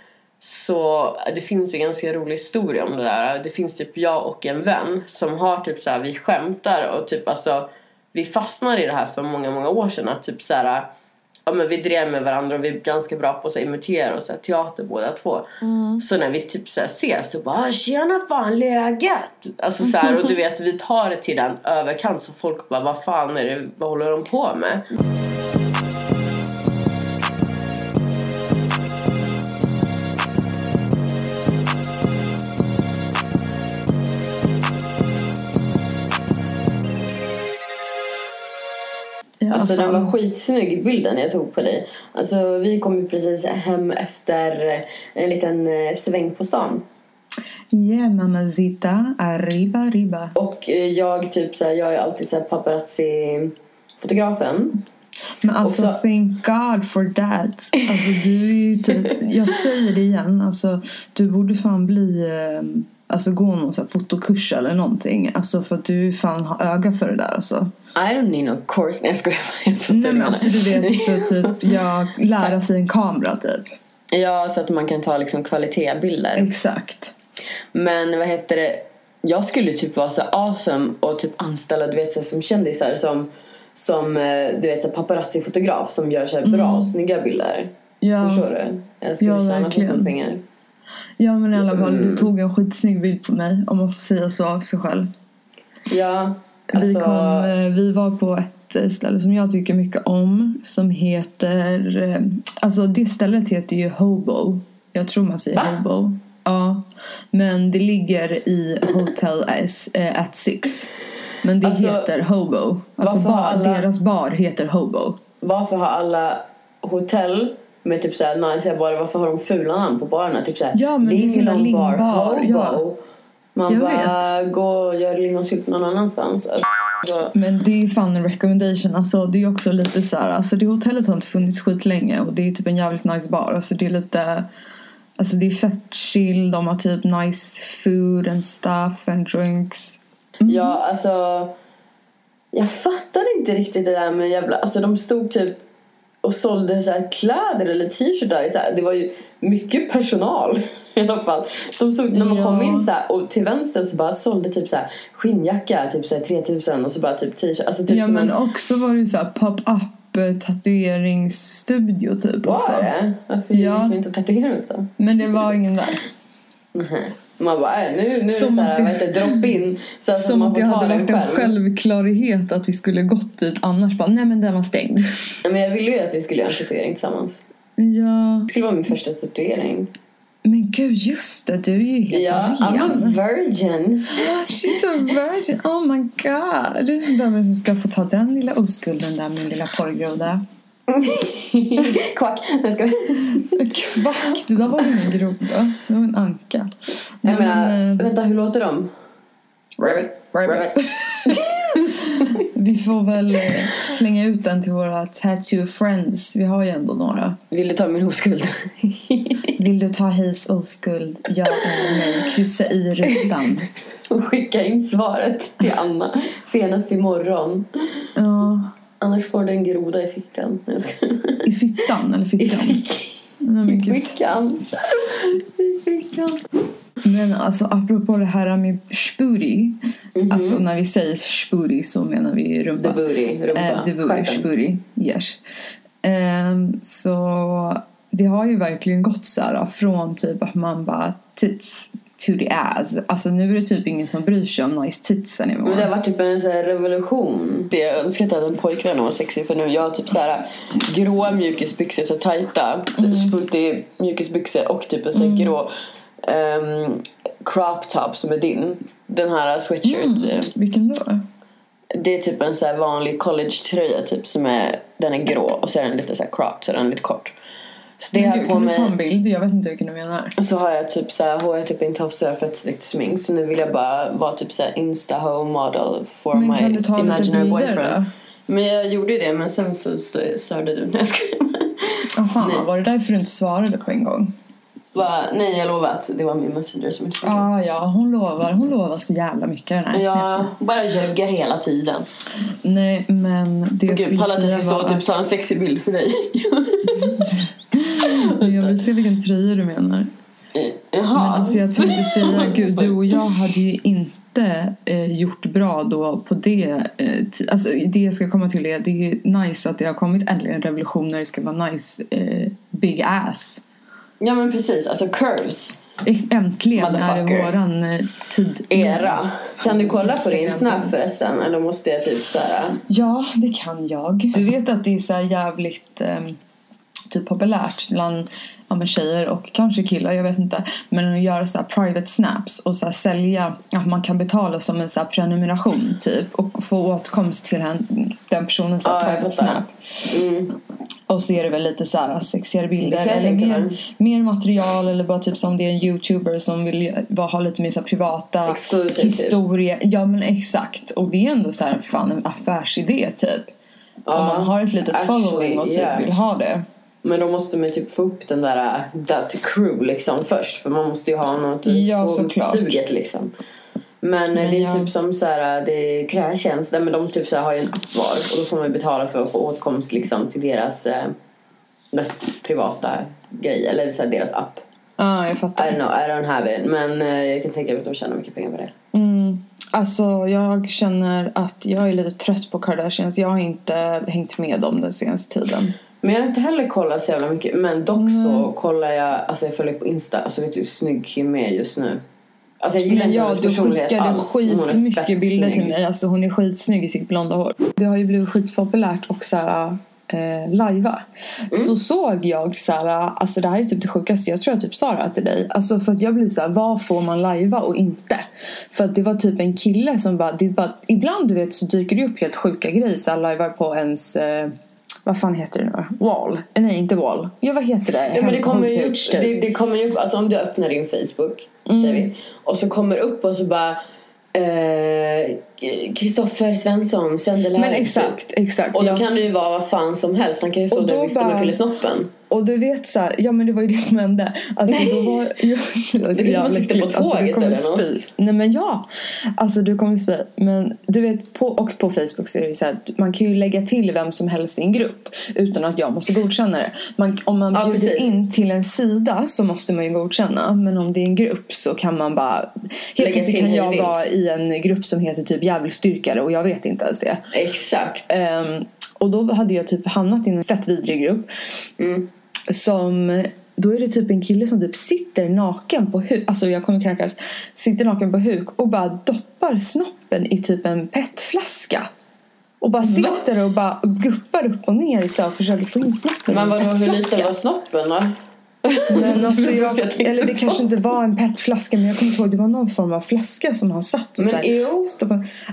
Så det finns en ganska rolig historia om det där. Det finns typ jag och en vän som har typ så här, vi skämtar och typ alltså vi fastnade i det här för många, många år sedan att typ så här ja men vi drev med varandra och vi är ganska bra på att imitera och så här, teater båda två. Mm. Så när vi typ så här, ses så bara "Ah, tjena fan läget? Alltså så här, och du vet vi tar det till den överkant så folk bara vad fan är det, vad håller de på med? Alltså den fan. var skitsnygg bilden jag tog på dig. Alltså vi kom ju precis hem efter en liten eh, sväng på stan. Yeah, mamacita. Arriba, arriba. Och eh, jag typ såhär, jag är alltid såhär paparazzi-fotografen. Men alltså Också- thank God for that. Alltså du är ju typ, jag säger det igen, alltså du borde fan bli, eh, alltså gå någon sån här fotokurs eller någonting. Alltså för att du fan har öga för det där alltså. I don't need no course. Nej jag skojar. Jag Nej men alltså du vet för typ, jag lära sig en kamera typ. Ja, så att man kan ta liksom kvalitetsbilder. Exakt. Men vad heter det? Jag skulle typ vara så awesome och typ anställa du vet så här, som kändisar som som eh, du vet så här, paparazzi-fotograf som gör så här bra snygga bilder. Ja, Förstår du? Jag skulle Ja, tjäna pengar. Ja men i alla fall Mm. du tog en skitsnygg bild på mig om man får säga så av sig själv. Ja, Vi, alltså. kom, eh, vi var på ett eh, ställe som jag tycker mycket om som heter... eh, Alltså det stället heter ju Hobo. Jag tror man säger Va? Hobo. Ja. Men det ligger i Hotel at Six. Men det Alltså, heter Hobo. Alltså bar, alla- deras bar heter Hobo. Varför har alla hotell med typ såhär nice bara varför har de fula namn på barerna? Typ såhär Ja, lingonbar, lingonbar, hobo. ja. Man Jag bara gå och gör lingonsylt någon annanstans. Alltså, Men det är fan en recommendation. Alltså det är också lite så här, alltså det hotellet har inte funnits skitlänge och det är typ en jävligt nice bar. Alltså det är lite, alltså det är fett chill, de har typ nice food and stuff and drinks. Ja, alltså. Jag fattade inte riktigt det där med jävla... Alltså de stod typ och sålde så här kläder eller t-shirtar. Så här, det var ju mycket personal i alla fall. De stod, när man Ja. kom in så här, och till vänster så bara sålde typ så här skinnjacka, typ så här 3000 och så bara typ t-shirt. Alltså typ Ja men en... också var det så här pop-up eh, tatueringsstudio typ också. Var det? Varför Ja. gick vi inte och tatuerade oss då? Men det var ingen där. Mhm. Man bara, äh, nu, nu är det Som så här, det- det, drop in. Så Som att det hade varit en själv. självklarhet att vi skulle gått dit annars bara nej men den var stängd. Men jag ville ju att vi skulle göra en tatuering tillsammans. Ja, Det skulle vara min första tatuering. men gud just det, du är ju helt Ja, I'm a ren. virgin. She's a virgin, oh my god. Vem är det som ska få ta den lilla oskulden där min lilla porrgroda? Kvack. Nej, skojar. Kvack, det där var ingen groda. Det var en anka. Jag Nej, menar, men, eh, vänta hur låter de? Rabbit, rabbit. Vi får väl eh, slänga ut den till våra tattoo friends. Vi har ju ändå några. Vill du ta min oskuld? Vill du ta Hayes oskuld? Ja eller nej? Kryssa i rutan. Och skicka in svaret till Anna senast imorgon. Ja, Annars får du en groda i fickan. Nej, i fittan eller I fickan? fickan. Nej men I fickan. I fickan. Men alltså apropå det här med spuri. Alltså när vi säger spuri så menar vi The rumpa. booty. Rumpa. Eh, vore Stjärten. spuri, yes. Ehm, så det har ju verkligen gått så här från typ att man bara tits to the ass. Alltså nu är det typ ingen som bryr sig om nice tits anymore. Men det har varit typ en här revolution. Det jag önskar att jag hade en pojkvän var sexig för nu jag har typ så här gråa mjukisbyxor så tajta. Mm. Spultig mjukisbyxor och typ en sån här grå ehm, crop top som är din. Den här sweatshirt. eh, Vilken då? Det är typ en så här vanlig college-tröja typ som är, den är grå och så är den lite så här cropped så den är lite kort. Så det Men har gud, kan du ta en bild? Jag vet inte vilken du menar. Så har jag typ så här, har jag typ inte så här fett snyggt smink så nu vill jag bara vara typ så här insta home model for Men my imaginary boyfriend. då? Men jag gjorde ju det men sen så stö- störde du. Nej jag skojar. Jaha, var det därför du inte svarade på en gång? Bara, Nej jag lovar att det var min messenger som inte Ja, ah, ja, hon lovar. Hon lovar så jävla mycket den här. Jag bara ljuger hela tiden. Nej, men det jag Gud, skulle palla att jag ska stå och typ ta en sexig bild för dig. jag vill se vilken tröja du menar. Men Jaha. alltså jag tänkte säga, gud du och jag hade ju inte eh, gjort bra då på det. Eh, alltså det jag ska komma till är, det är nice att det har kommit äntligen en revolution när det ska vara nice eh, big ass. Ja men precis, alltså curves. Äntligen är det våran eh, tid. Era. Kan du kolla på din snap förresten? Eller måste jag typ såhär... Ja, det kan jag. Du vet att det är så jävligt eh, typ populärt bland ja, men tjejer och kanske killar, jag vet inte. Men att göra så här private snaps och så sälja, att man kan betala som en så prenumeration typ och få åtkomst till den personens så Ja, private snap. Mm. Och så är det väl lite så här sexigare bilder eller mer, mer material eller bara typ som det är en youtuber som vill bara ha lite mer så privata Exclusive, typ. historia. Ja men exakt. Och det är ändå så här fan en affärsidé typ. Ja, Om man har ett litet actually, following och typ yeah. vill ha det. Men då måste man typ få upp den där uh, that crew liksom först. För man måste ju ha något typ Ja, få såklart. suget liksom. Men, eh, Men det är jag- typ som så här, det är kräftjänst. Men de typ så här har ju en app var. Och då får man betala för att få åtkomst liksom till deras eh, mest privata grej. Eller så här, deras app. Ja, jag I fattar. don't know, I don't have it. Men eh, jag kan tänka mig att de tjänar mycket pengar på det. Mm. Alltså jag känner att jag är lite trött på Kardashians. Jag har inte hängt med dem den senaste tiden. Men jag har inte heller kollat så jävla mycket. Men dock så kollar jag, alltså jag följer på Insta. Alltså vet du hur snygg Kim är just nu? Alltså jag gillar Men inte ja, hennes du skickade skitmycket bilder till mig. Alltså hon är skitsnygg i sitt blonda hår. Det har ju blivit skitpopulärt och såhär eh, lajva. Mm. Så såg jag såhär, alltså det här är typ det sjukaste. Jag tror jag typ sa det här till dig. Alltså för att jag blir såhär, vad får man lajva och inte? För att det var typ en kille som bara, det bara ibland du vet så dyker det upp helt sjuka grejer såhär lajvar på ens eh, vad fan heter det nu? Wall? Eh, Nej inte wall. Ja vad heter det? Ja, men det kommer ju typ. det, det kommer ju alltså om du öppnar din Facebook, säger vi, och så kommer upp och så bara eh, Kristoffer Svensson sänder live. Men exakt, exakt. Och då ja. kan det ju vara vad fan som helst. Han kan ju stå Och där och vifta med pillesnoppen. Och du vet så här, ja men det var ju det som hände. Alltså då var jo, det är som att sitta på äckligt. alltså, du tåget kommer eller spy. något. Nej men ja. Alltså du kommer spy. Men du vet på, och på Facebook så är det ju så här, att man kan ju lägga till vem som helst i en grupp utan att jag måste godkänna det. Man, om man Ja, bjuder precis. in till en sida så måste man ju godkänna. Men om det är en grupp så kan man bara helt plötsligt kan jag vara i en grupp som heter typ djävulsdyrkare och jag vet inte ens det. Exakt. Ehm, och då hade jag typ hamnat i en fett vidrig grupp. Mm. Som, då är det typ en kille som typ sitter naken på huk. Alltså jag kommer kräkas. Sitter naken på huk och bara doppar snoppen i typ en petflaska. Och bara sitter och bara guppar upp och ner så och försöker få in snoppen Men vadå, hur liten var snoppen då? Men alltså jag, jag eller det kanske inte var en petflaska men jag kommer inte ihåg. Det var någon form av flaska som han satt och Men så här.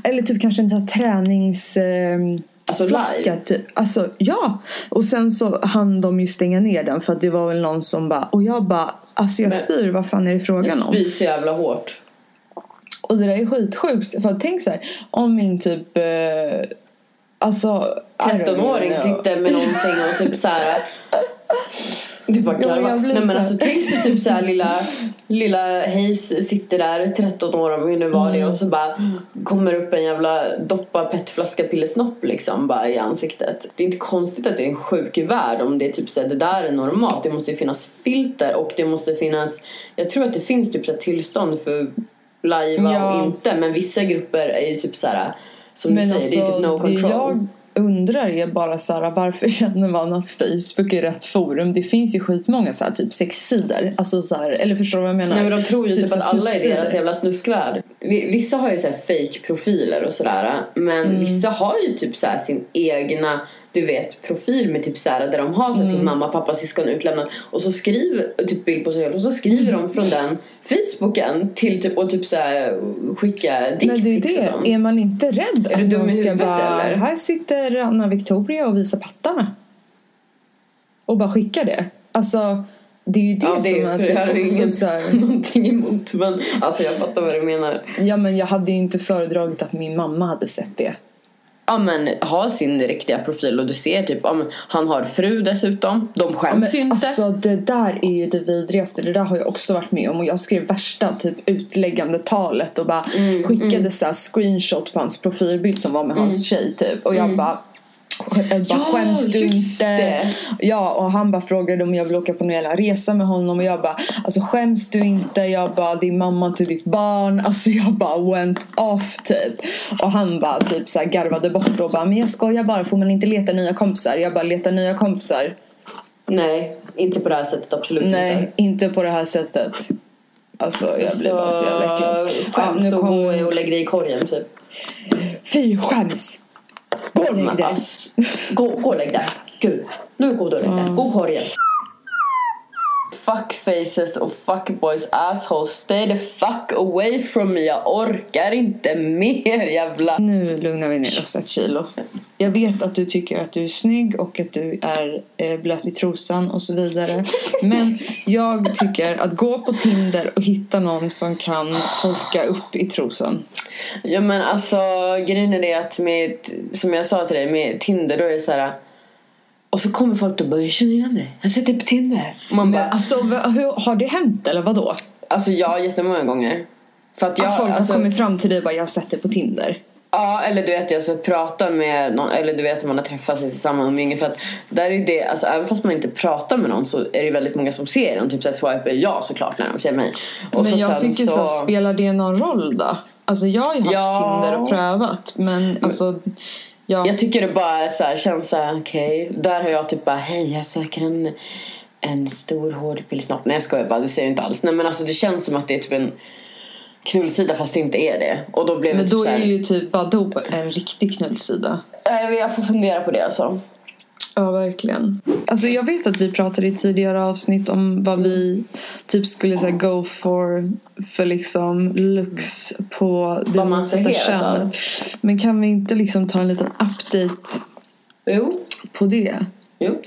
Eller typ kanske en sån här tränings... ehm, Alltså live? typ. Alltså ja. Och sen så hann de ju stänga ner den för att det var väl någon som bara och jag bara alltså jag Men- spyr vad fan är det Jag frågan om? spyr så jävla hårt. Och det där är skitsjukt. För tänk så här, om min typ... Eh, alltså... I don't 13-åring know. sitter med någonting och typ såhär Du bara Ja, garvar. blir Nej men så här- alltså tänk dig typ såhär lilla Lilla Hayes sitter där 13 år om vi nu var det Mm. och så bara Kommer upp en jävla doppa petflaska pillesnopp liksom bara i ansiktet Det är inte konstigt att det är en sjuk värld om det är typ såhär det där är normalt Det måste ju finnas filter och det måste finnas Jag tror att det finns typ såhär tillstånd för Lajva Ja. och inte men vissa grupper är ju typ såhär Som Men du säger, det är typ no alltså, det control jag undrar är bara så här, varför känner man att Facebook är rätt forum? Det finns ju skitmånga så här, typ sexsidor. Alltså så här, eller förstår du vad jag menar? Nej men de tror ju typ, så att alla är deras jävla snuskvärld. Vi- Vissa har ju så här fake profiler och sådär. Men Mm. vissa har ju typ så sin egna du vet profil med typ så här där de har så Mm. sin mamma, pappa, syskon utlämnat och så skriver typ bild på sig själv och så skriver de från den Facebooken till typ och typ så här skicka dickpics och det, sånt. är man inte rädd Är du att i ska huvudet, bara, eller? här sitter Anna Victoria och visar pattarna. Och bara skicka det. Alltså, det är ju det Ja, det som är typ jag har ingen, så här, någonting emot men alltså jag fattar vad du menar. Ja men jag hade ju inte föredragit att min mamma hade sett det. Ja men ha sin riktiga profil och du ser typ, ja, men, han har fru dessutom. De Ja, skäms ju men, inte. alltså det där är ju det vidrigaste. Det där har jag också varit med om. Och jag skrev värsta typ utläggande talet och bara Mm, skickade så här screenshot på hans profilbild som var med hans tjej typ. Och jag bara jag bara, Mm. Ja, skäms du inte? det. Ja, och han bara frågade om jag vill åka på någon jävla resa med honom och jag bara, alltså skäms du inte? Jag bara, din mamma till ditt barn. Alltså jag bara went off typ. Och han bara typ så här garvade bort och bara, men jag skojar bara, får man inte leta nya kompisar? Jag bara, leta nya kompisar. Nej, inte på det här sättet absolut Nej, inte. inte på det här sättet. Alltså jag blir bara så jävla äcklad. Ja, Skäms nu och gå kommer... och lägg dig i korgen typ. Fy skäms! Gå och lägg dig! Gå, gå och lägg dig. Gud, nu går du och lägg dig. Gå korgen. Fuck faces och fuck boys assholes. Stay the fuck away from me. Jag orkar inte mer jävla... Nu lugnar vi ner oss ett kilo. Jag vet att du tycker att du är snygg och att du är eh, blöt i trosan och så vidare. Men jag tycker att gå på Tinder och hitta någon som kan torka upp i trosan. Ja men alltså grejen är det att med, som jag sa till dig med Tinder då är det så här. Och så kommer folk och bara jag känner igen dig. Jag dig på Tinder. Man bara, alltså hur, har det hänt eller vadå? alltså ja jättemånga gånger. För att jag, Att folk alltså, har kommit fram till dig och bara jag har sett det på Tinder. Ja, eller du vet jag ska prata med någon, eller du vet man har träffats i samma umgänge för att där är det, alltså även fast man inte pratar med någon så är det väldigt många som ser en, typ såhär swipar ja såklart när de ser mig. Och men så jag tycker så, spelar det någon roll då? Alltså jag har ju haft Ja. Tinder och prövat men alltså ja. Jag tycker det bara är så här, känns såhär okej, där har jag typ bara hej jag söker en en stor hård pillsnopp. Nej jag skojar bara, det säger jag inte alls. Nej men alltså det känns som att det är typ en knullsida fast det inte är det. Och då blev Men typ då så här, är ju typ Badoo en riktig knullsida. äh, jag får fundera på det alltså. Ja, verkligen. Alltså jag vet att vi pratade i tidigare avsnitt om vad vi typ skulle säga go for för liksom looks på det Vad man motsatta könet. Men kan vi inte liksom ta en liten update Jo, på det? jo.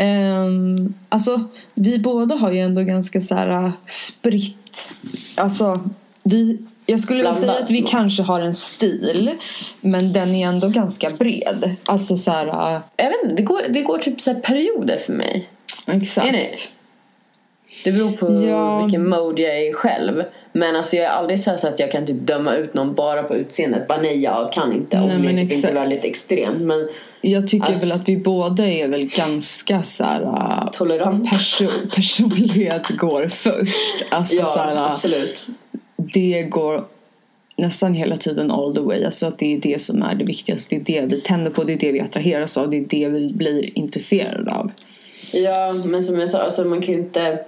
Um, alltså vi båda har ju ändå ganska så här uh, spritt. Alltså vi jag skulle vilja säga att vi kanske har en stil men den är ändå ganska bred. Alltså så här, uh, Jag vet inte, det går, det går typ så perioder för mig. exakt. Är det? Det beror på Ja. vilken mode jag är själv. Men alltså jag är aldrig så, så att jag kan typ döma ut någon bara på utseendet. Bara nej jag kan inte. Om Nej, det är men typ inte väldigt extremt. Men Jag tycker Alltså- väl att vi båda är väl ganska så här, uh, tolerant. perso- personlighet går först. Alltså Ja så här, uh, absolut. Det går nästan hela tiden all the way. Alltså att det är det som är det viktigaste. Det är det vi tänder på, det är det vi attraheras av, det är det vi blir intresserade av. Ja men som jag sa, alltså man kan ju inte.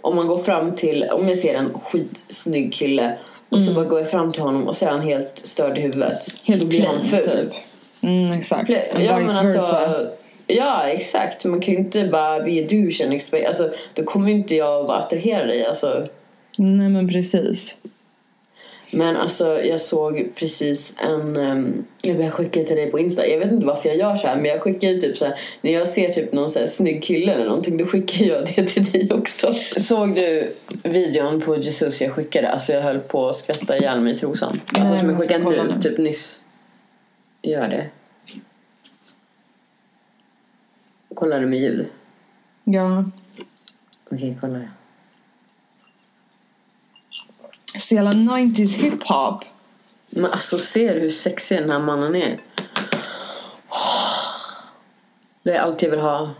Om man går fram till, om jag ser en skitsnygg kille. Och så bara går jag fram till honom och så är han helt störd i huvudet. Mm. Helt Då blir han ful. typ. Mm, exakt. And Ja men vice alltså, versa. ja exakt. Man kan ju inte bara be a douche and expect, alltså då kommer ju inte jag vara attraherad dig. Alltså, Nej men precis. Men alltså jag såg precis en... Um, jag skickade till dig på Insta. Jag vet inte varför jag gör så här men jag skickar ju typ så här, När jag ser typ någon så här snygg kille eller någonting då skickar jag det till dig också. Såg du videon på Jesus jag skickade? Alltså jag höll på att skvätta ihjäl mig i trosan. Alltså Nej, som men jag skickade nu, nu. typ nyss. Gör det. Kollar du med ljud? Ja. Okej, kolla. Så jävla 90s hiphop. Men alltså ser du hur sexig den här mannen är? Det är allt jag vill ha.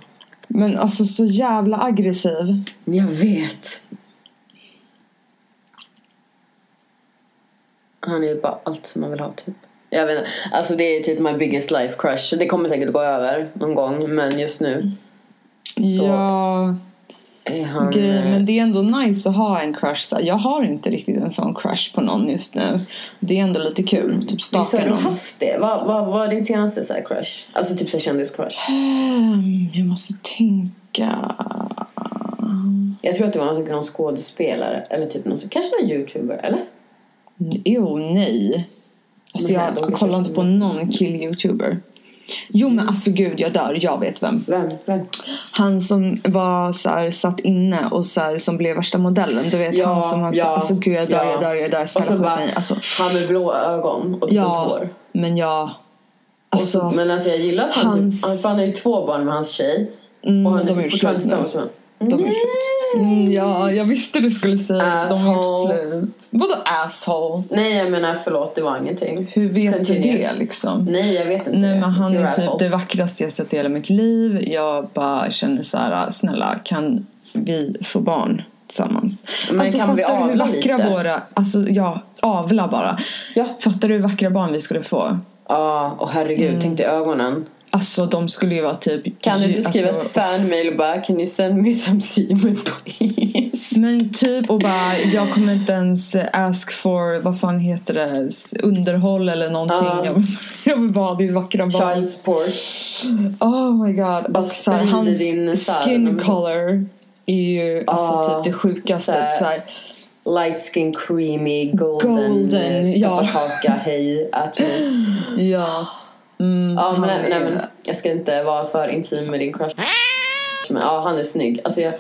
Men alltså så jävla aggressiv. Jag vet. Han är ju bara allt som man vill ha typ. Jag vet inte. Alltså det är typ my biggest life crush. Det kommer säkert gå över någon gång. Men just nu Så- Ja, han... grej, eh, men det är ändå nice att ha en crush. Jag har inte riktigt en sån crush på någon just nu. Det är ändå lite kul. Typ Visst har du haft det? Vad vad var din senaste så crush? Alltså typ så kändiscrush. Ehm, Jag måste tänka. Jag tror att det var någon, någon skådespelare. Eller typ någon, kanske någon youtuber. Eller? Jo, nej. Alltså jag kanske kollar inte på någon kill-youtuber. Jo men alltså gud jag dör, jag vet vem. Vem? Vem? Han som var så här, satt inne och så här, som blev värsta modellen. Du vet Ja, han som har ja, alltså gud jag dör, ja. jag dör, jag dör. Och så bara, mig. Alltså, han med blå ögon och typ ja, hår. men jag... Och så, Alltså, men alltså jag gillar att han hans- typ, han- har ju två barn med hans tjej. mm, Och han är typ fortfarande tillsammans med De är slut. Mm, ja, jag visste du skulle säga att de har gjort slut. Vadå asshole? Nej jag menar förlåt det var ingenting. Hur vet Continue. du det liksom? Nej jag vet inte Nej men han är typ det vackraste jag sett i hela mitt liv. Jag bara känner så här, snälla kan vi få barn tillsammans? Men alltså kan fattar du hur vackra lite? våra, alltså ja, avla bara. Ja. Fattar du hur vackra barn vi skulle få? Ja, och herregud, Mm. tänk dig ögonen. Alltså de skulle ju vara typ... Kan du inte skriva alltså, ett fanmail och bara Can you send me some semen please? Men typ och bara, jag kommer inte ens ask for, vad fan heter det, underhåll eller någonting. Ja. Jag, jag vill bara ha ditt vackra barn. Child support. Oh my god. Bara Och så här, hans din skin color är ju alltså typ det sjukaste. så här- Så här, Light skin creamy golden, Golden, ja. hej, mig. ja. Mm, Ja men, han nej, är- men jag ska inte vara för intim med din crush. Men ja, han är snygg. Alltså jag,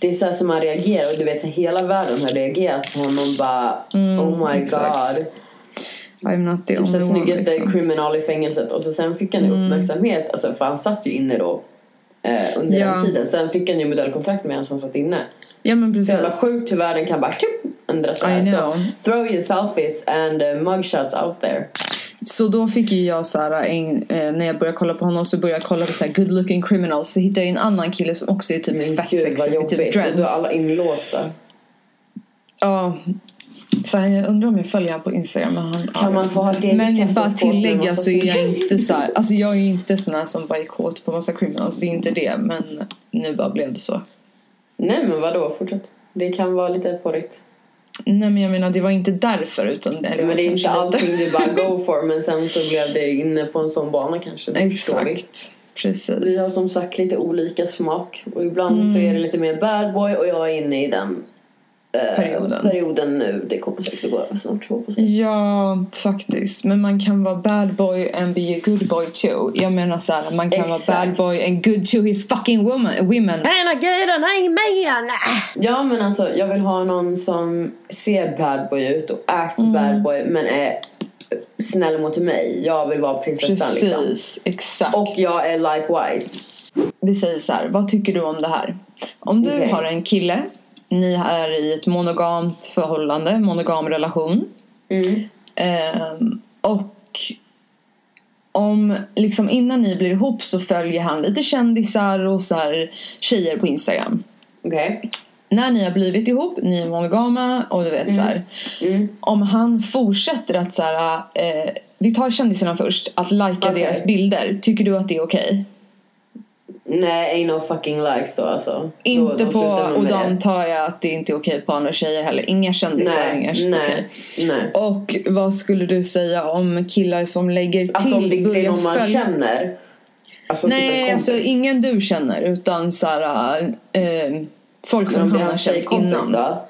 det är så som man reagerar och du vet så hela världen har reagerat på honom bara oh my exakt. god. I'm not the Typ only one. snyggaste Liksom. criminal i fängelset och så sen fick han ju uppmärksamhet, alltså för han satt ju inne då. Eh, under Ja. den tiden. Sen fick han ju modellkontrakt med en som satt inne. Ja men Så jävla precis. sjukt hur världen kan bara tjup, ändra sig. Så throw your selfies and uh, mugshots out there. Så då fick ju jag så här, en, eh, när jag började kolla på honom så började jag kolla på så här good looking criminals så hittade jag en annan kille som också är typ fett Gud sexig med jobbigt. typ Du har dreads. alla inlåsta. Ja. Fan, jag undrar om jag följer honom på Instagram. Men, han, Kan man få ha eget men bara kassaskåp med tillägga så är jag inte så här, Alltså jag är inte sån här som bara är kåt på massa criminals. Det är inte det. Men nu bara blev det så. Nej men vadå, fortsätt. Det kan vara lite porrigt. Nej men jag menar det var inte därför utan eller Men det är inte lite. allting du bara go for men sen så blev det inne på en sån bana kanske. Exakt. Precis. Vi har som sagt lite olika smak och ibland så Mm. är det lite mer bad boy och jag är inne i den Perioden. perioden nu. Det kommer säkert att gå över snart. Ja, faktiskt. Men man kan vara bad boy and be a good boy too. Jag menar så här, man kan Exakt. vara bad boy and good to his fucking woman, women. And I get an amen! Ja men alltså jag vill ha någon som ser bad boy ut och acts Mm. bad boy men är snäll mot mig. Jag vill vara prinsessan liksom. Precis, exakt. Och jag är likewise. vi säger så här, vad tycker du om det här? Om du Okej. har en kille, ni är i ett monogamt förhållande, monogam relation. Mm. Ehm, och om liksom innan ni blir ihop så följer han lite kändisar och så här tjejer på Instagram. Okej. När ni har blivit ihop, ni är monogama och du vet så här. Mm. Om han fortsätter att så här, eh, vi tar kändisarna först, att lajka Okej. deras bilder. Tycker du att det är okej? Nej, ain't no fucking likes då alltså. Inte då, på, och det. antar jag att det inte är okej på andra tjejer heller. Inga kändisar, inga Nej, nej, nej. Och vad skulle du säga om killar som lägger till, Alltså om det inte är någon man följa- känner. Alltså typ Nej, kompis. alltså ingen du känner utan så här, eh, folk som han är har känt innan. då?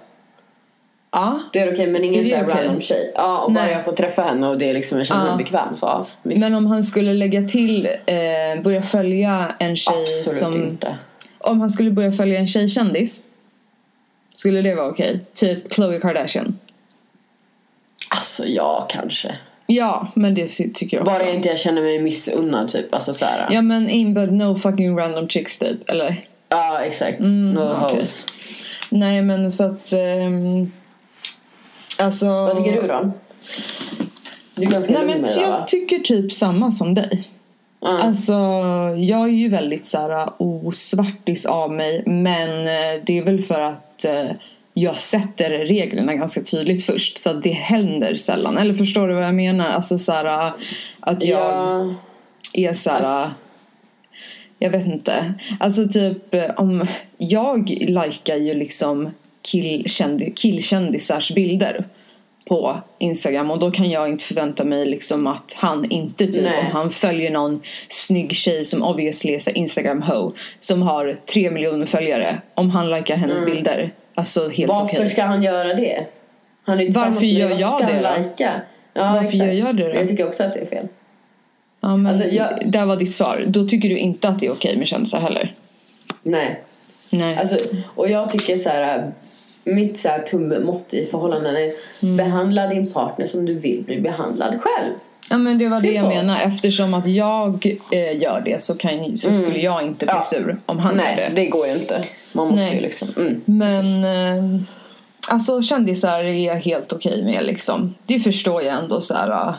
Ja. Det är okej men ingen Är det så här okej? random tjej. Ja och bara Nej. jag får träffa henne och det är liksom, jag känner mig bekväm så visst. Men om han skulle lägga till, eh, börja följa en tjej Absolut som... inte. Om han skulle börja följa en tjejkändis. Skulle det vara okej? Typ Khloe Kardashian. Alltså ja kanske. Ja, men det tycker jag också. Bara inte jag känner mig missunnad typ. Alltså så här. Ja men in but no fucking random chicks typ, eller? Ja exakt. no Mm, okej. hoes. Nej men för att... ehm, alltså... Vad tycker du då? Du är ganska Nej lugn men det va? jag tycker typ samma som dig. Ja. Alltså jag är ju väldigt såhär osvartis av mig men eh, det är väl för att eh, jag sätter reglerna ganska tydligt först så det händer sällan. Eller förstår du vad jag menar? Alltså såhär att jag Ja. är såhär Alltså- jag vet inte. Alltså typ eh, om jag likar ju liksom killkändi, killkändisars bilder på Instagram och då kan jag inte förvänta mig liksom att han inte typ Nej. om han följer någon snygg tjej som obviously är Instagram ho som har tre miljoner följare om han likar hennes bilder alltså helt Mm. Varför okej. ska han göra det? Han är tillsammans Varför gör jag det då? Lika? Ja, Varför exakt. gör jag det då? Jag tycker också att det är fel. Ja, men Alltså, jag- Där var ditt svar. Då tycker du inte att det är okej med kändisar heller? Nej. Nej. Alltså, och jag tycker så här. Mitt så här tummått i förhållanden är Mm. behandla din partner som du vill bli behandlad själv. Ja men det var det jag Simple. menar. Eftersom att jag eh, gör det så, kan, så skulle jag inte bli Ja. sur om han gör Nej, det. det går ju inte. Man måste Nej. ju liksom. Mm. Men eh, alltså kändisar är jag helt okej med liksom. Det förstår jag ändå så här.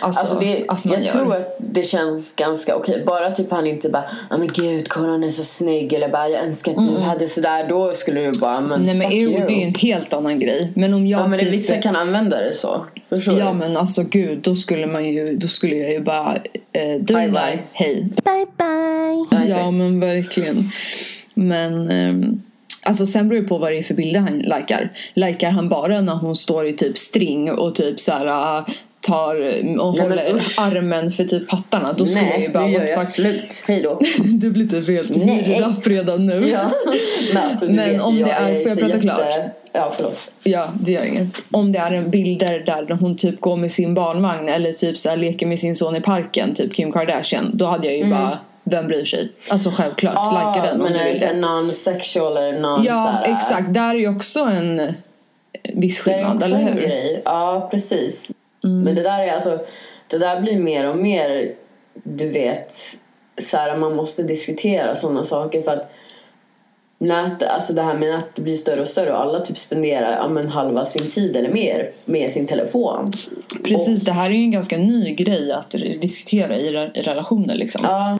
Alltså, Alltså det, jag gör. tror att det känns ganska okej. Bara typ han inte bara ja men gud kolla är så snygg eller bara jag önskar att du hade sådär. Då skulle du bara men Mm. Nej men you. det är ju en helt annan grej. Men om jag Ja men det, typ... vissa kan använda det så. Förstår Ja du? men alltså gud, då skulle man ju, då skulle jag ju bara eh, du Bye, bye. hej. Bye bye. Ja, men verkligen. Men ehm, alltså sen beror det på vad det är för bilder han likar. Likar han bara när hon står i typ string och typ så här äh, tar och men håller usch. armen för typ pattarna. Då skulle jag ju Nej, bara nu gör jag fuck. slut. Hej då. Du blir typ helt Nej. myrrapp redan nu. Ja. Men, alltså, du Men om det är- får jag prata klart? Ja förlåt. Ja, det gör inget. Om det är en bilder där hon typ går med sin barnvagn eller typ så här leker med sin son i parken, typ Kim Kardashian. Då hade jag ju bara, vem bryr sig? Alltså självklart, likea den om Mm. men du är det vill det. non-sexual eller non Ja, såhär, exakt. Där är ju också en eh, viss skillnad, eller hur? Mm. grej. Ja, precis. Men det där är alltså, det där blir mer och mer, du vet, så här, man måste diskutera sådana saker för att nät, alltså det här med nät blir större och större och alla typ spenderar ja, men halva sin tid eller mer med sin telefon. Precis, det här är ju en ganska ny grej att diskutera i, re- i relationer liksom. Ja.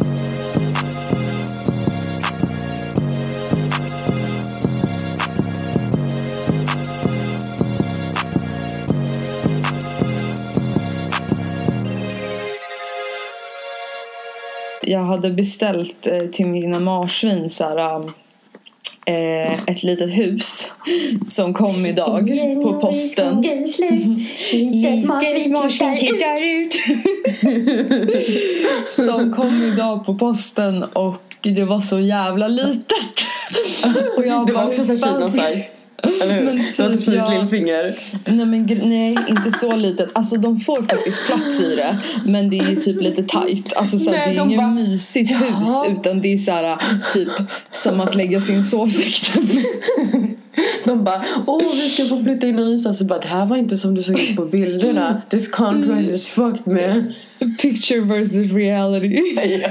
Jag hade beställt eh, till mina marsvin så här, eh, ett litet hus som kom idag på posten. Litet marsvin tittar ut. Som kom idag på posten och det var så jävla litet. Och jag Det var bara, också så Kina size. Eller hur? Men typ, typ som ett ja. lillfinger. Nej, men, nej, inte så litet. Alltså de får faktiskt plats i det. Men det är ju typ lite tight. Alltså så Nej, det är de inget bara, mysigt hus. "Ja." Utan det är så här, typ som att lägga sin sovsäck. De bara, åh vi ska få flytta in någonstans. Så bara, det här var inte som du såg ut på bilderna. This contract is fucked man. Picture versus reality. ja.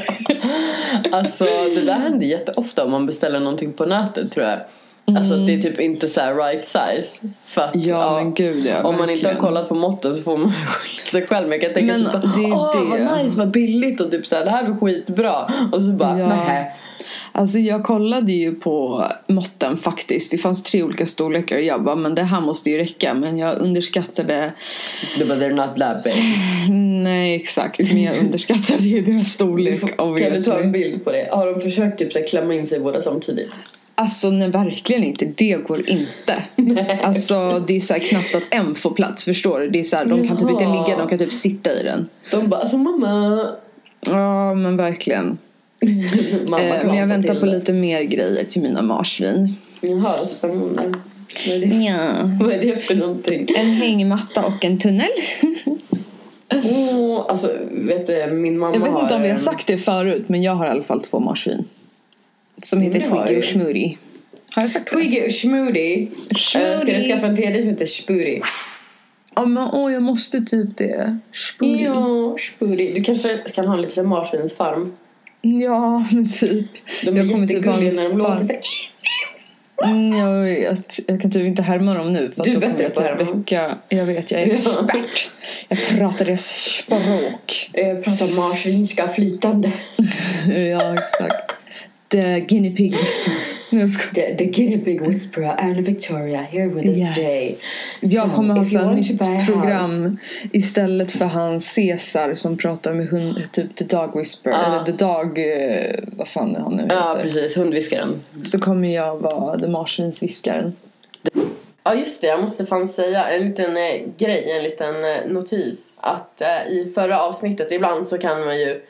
Alltså det där händer jätteofta om man beställer någonting på nätet tror jag. Alltså att det är typ inte så här right size. För att, Ja, men gud, ja, Om man inte har verkligen. kollat på måtten så får man skylla sig själv. Men jag kan tänka Men typ det är åh det. vad nice, vad billigt och typ så här, det här blir skitbra. Och så bara, Ja. nej. Alltså jag kollade ju på måtten faktiskt. Det fanns tre olika storlekar och jag bara, men det här måste ju räcka. Men jag underskattade, Du bara, they're not that big. nej exakt, men jag underskattade ju deras storlek Kan du ta en bild på det? Har de försökt typ så här, klämma in sig båda samtidigt? Alltså nej, verkligen inte. Det går inte. Alltså det är så här knappt att en får plats, förstår du? Det är så här, de kan typ inte ligga, de kan typ sitta i den. De bara, alltså mamma. Ja men verkligen. mamma Eh, men jag väntar på det. lite mer grejer till mina marsvin. Jaha, spännande. Vad är det, Ja. vad är det för någonting? En hängmatta och en tunnel. Åh, alltså vet du, min mamma Jag vet inte om vi har sagt det förut men jag har i alla fall två marsvin. Som heter Twiggy och Schmoody. Har jag sagt? Twiggy och. Eh, Ska du skaffa en tredje som heter Spooty? Ja men åh jag måste typ det. Schmoody. Ja, Spooty. Du kanske kan ha en liten marsvinsfarm. Ja men typ. De är Jag typ jättegulliga när de låter sig. Mm, jag vet. Jag kan typ inte härma dem nu. För Du är bättre jag på att typ härma. väcka- Jag vet, jag är expert. Jag pratar deras språk. Eh, prata marsvinska flytande. ja exakt. The guinea pig whisper. Nej, jag skojar. The, the guinea pig whisperer Anna Victoria here with us Yes. today. Jag So, kommer ha if you så här want to buy a nytt house- program istället för han Caesar som pratar med hund, typ the dog whisper Ja. eller the dog, eh, vad fan är han nu Ja, heter. precis. Hundviskaren. Så kommer jag vara the marsvinsviskaren. Ja just det, jag måste fan säga en liten eh, grej, en liten eh, notis. Att eh, i förra avsnittet, ibland så kan man ju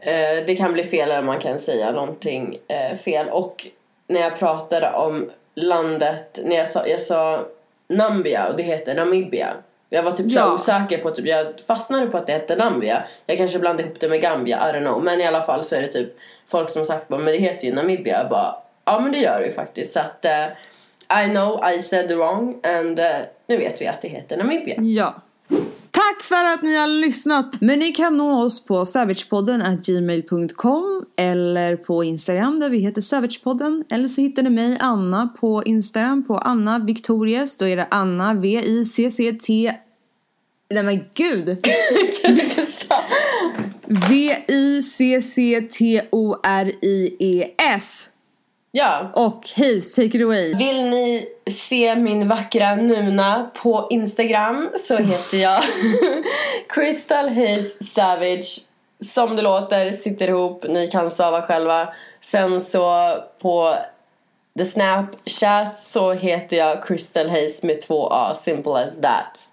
eh, Det kan bli fel eller man kan säga någonting eh, fel. Och när jag pratade om landet, när jag sa, jag sa Nambia och det heter Namibia. Jag var typ så Ja. osäker på, typ, jag fastnade på att det hette Nambia. Jag kanske blandade ihop det med Gambia, I don't know. Men i alla fall så är det typ folk som sagt bara, men det heter ju Namibia. Jag bara, ja men det gör det ju faktiskt. Så att eh, I know I said wrong and eh, nu vet vi att det heter Namibia. Ja. Tack för att ni har lyssnat! Men ni kan nå oss på savagepodden gmail.com eller på Instagram där vi heter savagepodden. Eller så hittar ni mig, Anna, på Instagram på Anna Victorias. Då är det Anna V-I-C-C-T... Nej men gud! V-I-C-C-T-O-R-I-E-S. Ja. Och hej, take it away! Vill ni se min vackra Nuna på Instagram så heter jag Crystal Hayes Savage. Som det låter, sitter ihop, ni kan stava själva. Sen så på the Snapchat så heter jag Crystal Hayes med två A, simple as that.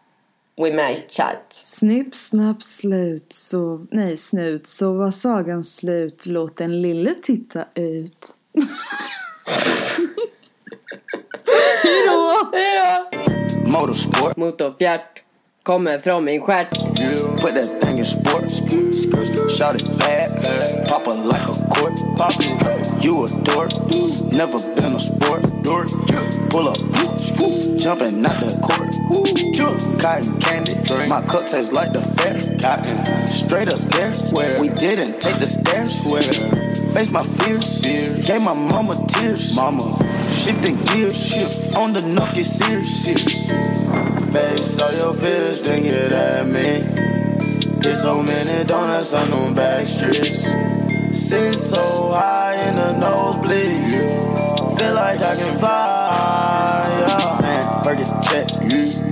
We might chat. Snipp, snapp, slut, så... Nej, snut. Så var sagan slut. Låt den lille titta ut. Hejdå! Hejdå! Motorsport, Motorfjärt kommer från min stjärt. put that thing in sports. Shout it bad, pop it like a court. You a dork, never been a sport. Pull up, jumping out the court. Cotton candy, my cup tastes like the fair. Cotton, straight up there, we didn't take the stairs. Face my fears, gave my mama tears. Mama, shifting gears, shift on the knock, get serious. Face all your fears, then get at me. There's so many donuts on them back streets. Sit so high in the nosebleeds. Feel like I can fly. Yeah. Burger check,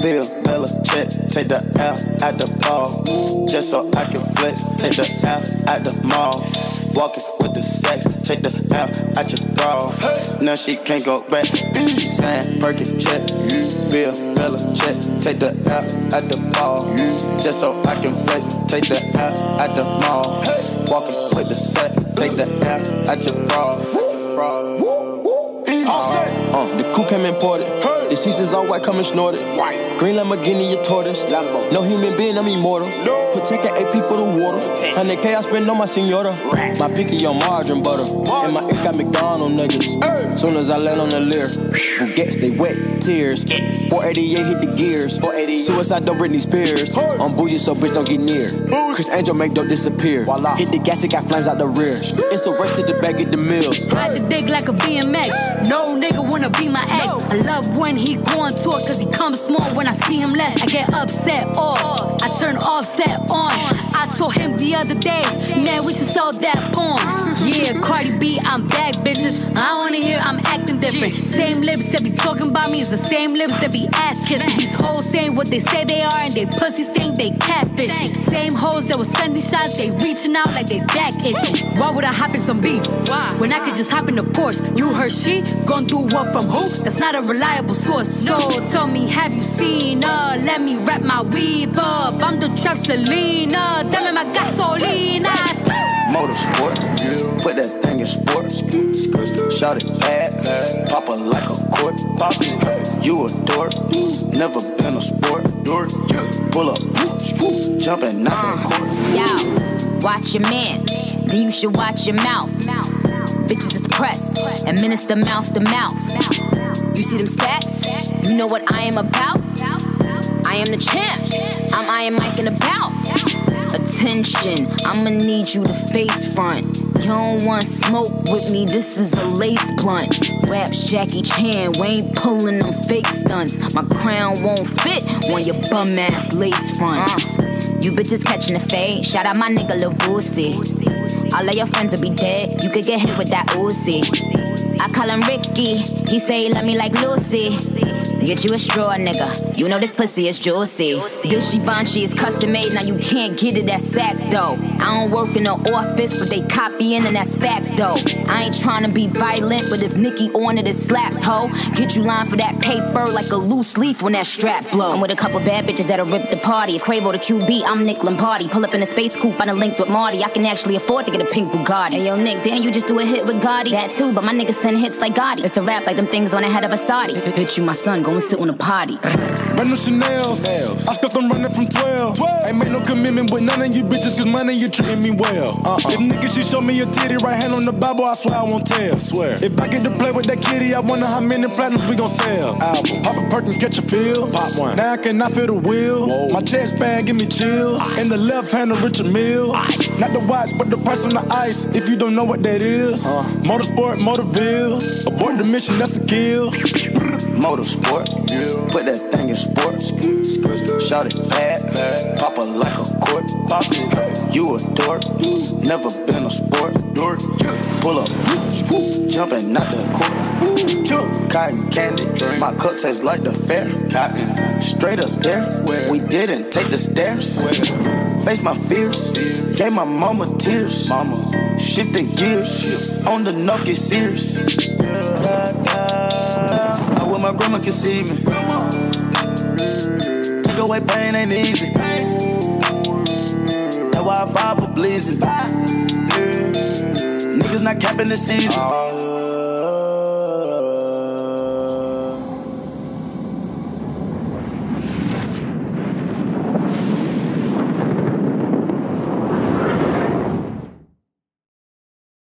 Bill Bella check. Take the L at the ball. Just so I can flex. Take the L at the mall. Walking with the sex. Take the L at your bra. Now she can't go back. Saying, Burger check, Bill Bella check. Take the L at the ball. Just so I can flex. Take the L at the mall. Walking with the sex. Take the L at your bra. Uh, the coupe came imported. The seasons all white, coming snorted. White. Green Lamborghini, a tortoise. Lambo. No human being, I'm immortal. No. Protect an AP for the water. 100K I spend on my senora. My picky on margarine butter. And my ink got McDonald niggas. Soon as I land on the leer, Bugatti, they wet, tears. 488 hit the gears. 488. Suicide, don't Britney Spears. I'm bougie, so bitch don't get near. Chris Angel make dope disappear. Hit the gas, it got flames out the rear. It's a race to the back of the mills. Ride the dick like a BMX. No nigga wanna be my ex. I love when he go on tour cause he comes small when I see him less. I get upset off. I turn offset on. I told him the other day, man, we should sell that porn. Yeah, Cardi B, I'm back, bitches. I wanna hear I'm acting different. Same lips that be talking about me is the same lips that be ass kissing. These hoes saying what they say they are and they pussies think they catfish. Same hoes that was sending shots, they reaching out like they back itching. Why would I hop in some beef? Why? When I could just hop in a Porsche. You heard she gon' do what from who? That's not a reliable source. So tell me, have you seen a Let me wrap my weave up. I'm the trap Selena. Dame my gasolina. Motorsport, put that thing in sports. Shout it bad, pop it like a court. Pop you a dork, never been a sport. Dork, pull up, jumping out the court. Yo, watch your man, then you should watch your mouth. Bitches is pressed, administer mouth to mouth. You see them stats? You know what I am about? I am the champ. I'm Iron Mike in about. Attention, I'ma need you to face front. You don't want smoke with me, this is a lace blunt. Raps Jackie Chan, we ain't pulling them fake stunts. My crown won't fit on your bum ass lace fronts. You bitches catching the fade, shout out my nigga Lil Boosie. All of your friends will be dead, you could get hit with that Uzi. I call him Ricky, he say he love me like Lucy. Get you a straw, nigga. You know this pussy is juicy. This Givenchy is custom made, now you can't get it at Saks though. I don't work in the office, but they copying and that's facts though. I ain't trying to be violent, but if Nicki on it, it slaps, ho. Get you lined for that paper like a loose leaf when that strap blow. I'm with a couple bad bitches that'll rip the party. If Quavo the QB, I'm Nick Lombardi. Pull up in a space coupe, I done linked with Marty. I can actually afford to get a pink Bugatti. Hey yo, Nick, damn, you just do a hit with Gotti. That too, but my niggas send hits like Gotti. It's a rap like them things on the head of a Saudi. Bitch, you my son, go and sit on a potty. Brand new Chanel's. I spent them running from 12. 12. Ain't made no commitment with none of you bitches, cause money you treating me well. Uh-uh. If niggas, she show me a titty, right hand on the Bible, I swear I won't tell. Swear. If I get to play with that kitty, I wonder how many platinums we gon' sell. Album. Pop a perk and catch a feel. Pop one. Now I cannot feel the wheel. My chest bag give me chills. In the left hand of Richard Mill. Not the watch, but the price on the ice. If you don't know what that is. Uh. Motorsport, Motorville. Abort the mission, that's a kill. Motorsport, put that thing in sports. Shout it bad, pop it like a court. Pop it, you a dork, never been a sport. Dork, pull up, jumping out the court. Cotton candy, Drink. my cup tastes like the fair. Cotton, straight up there, we didn't take the stairs. Face my fears, gave my mama tears. Mama, shifting gears, on the knock get serious. I wish my grandma could see me. Take away pain ain't easy. That's why I fight for bleeding. Niggas not capping the season.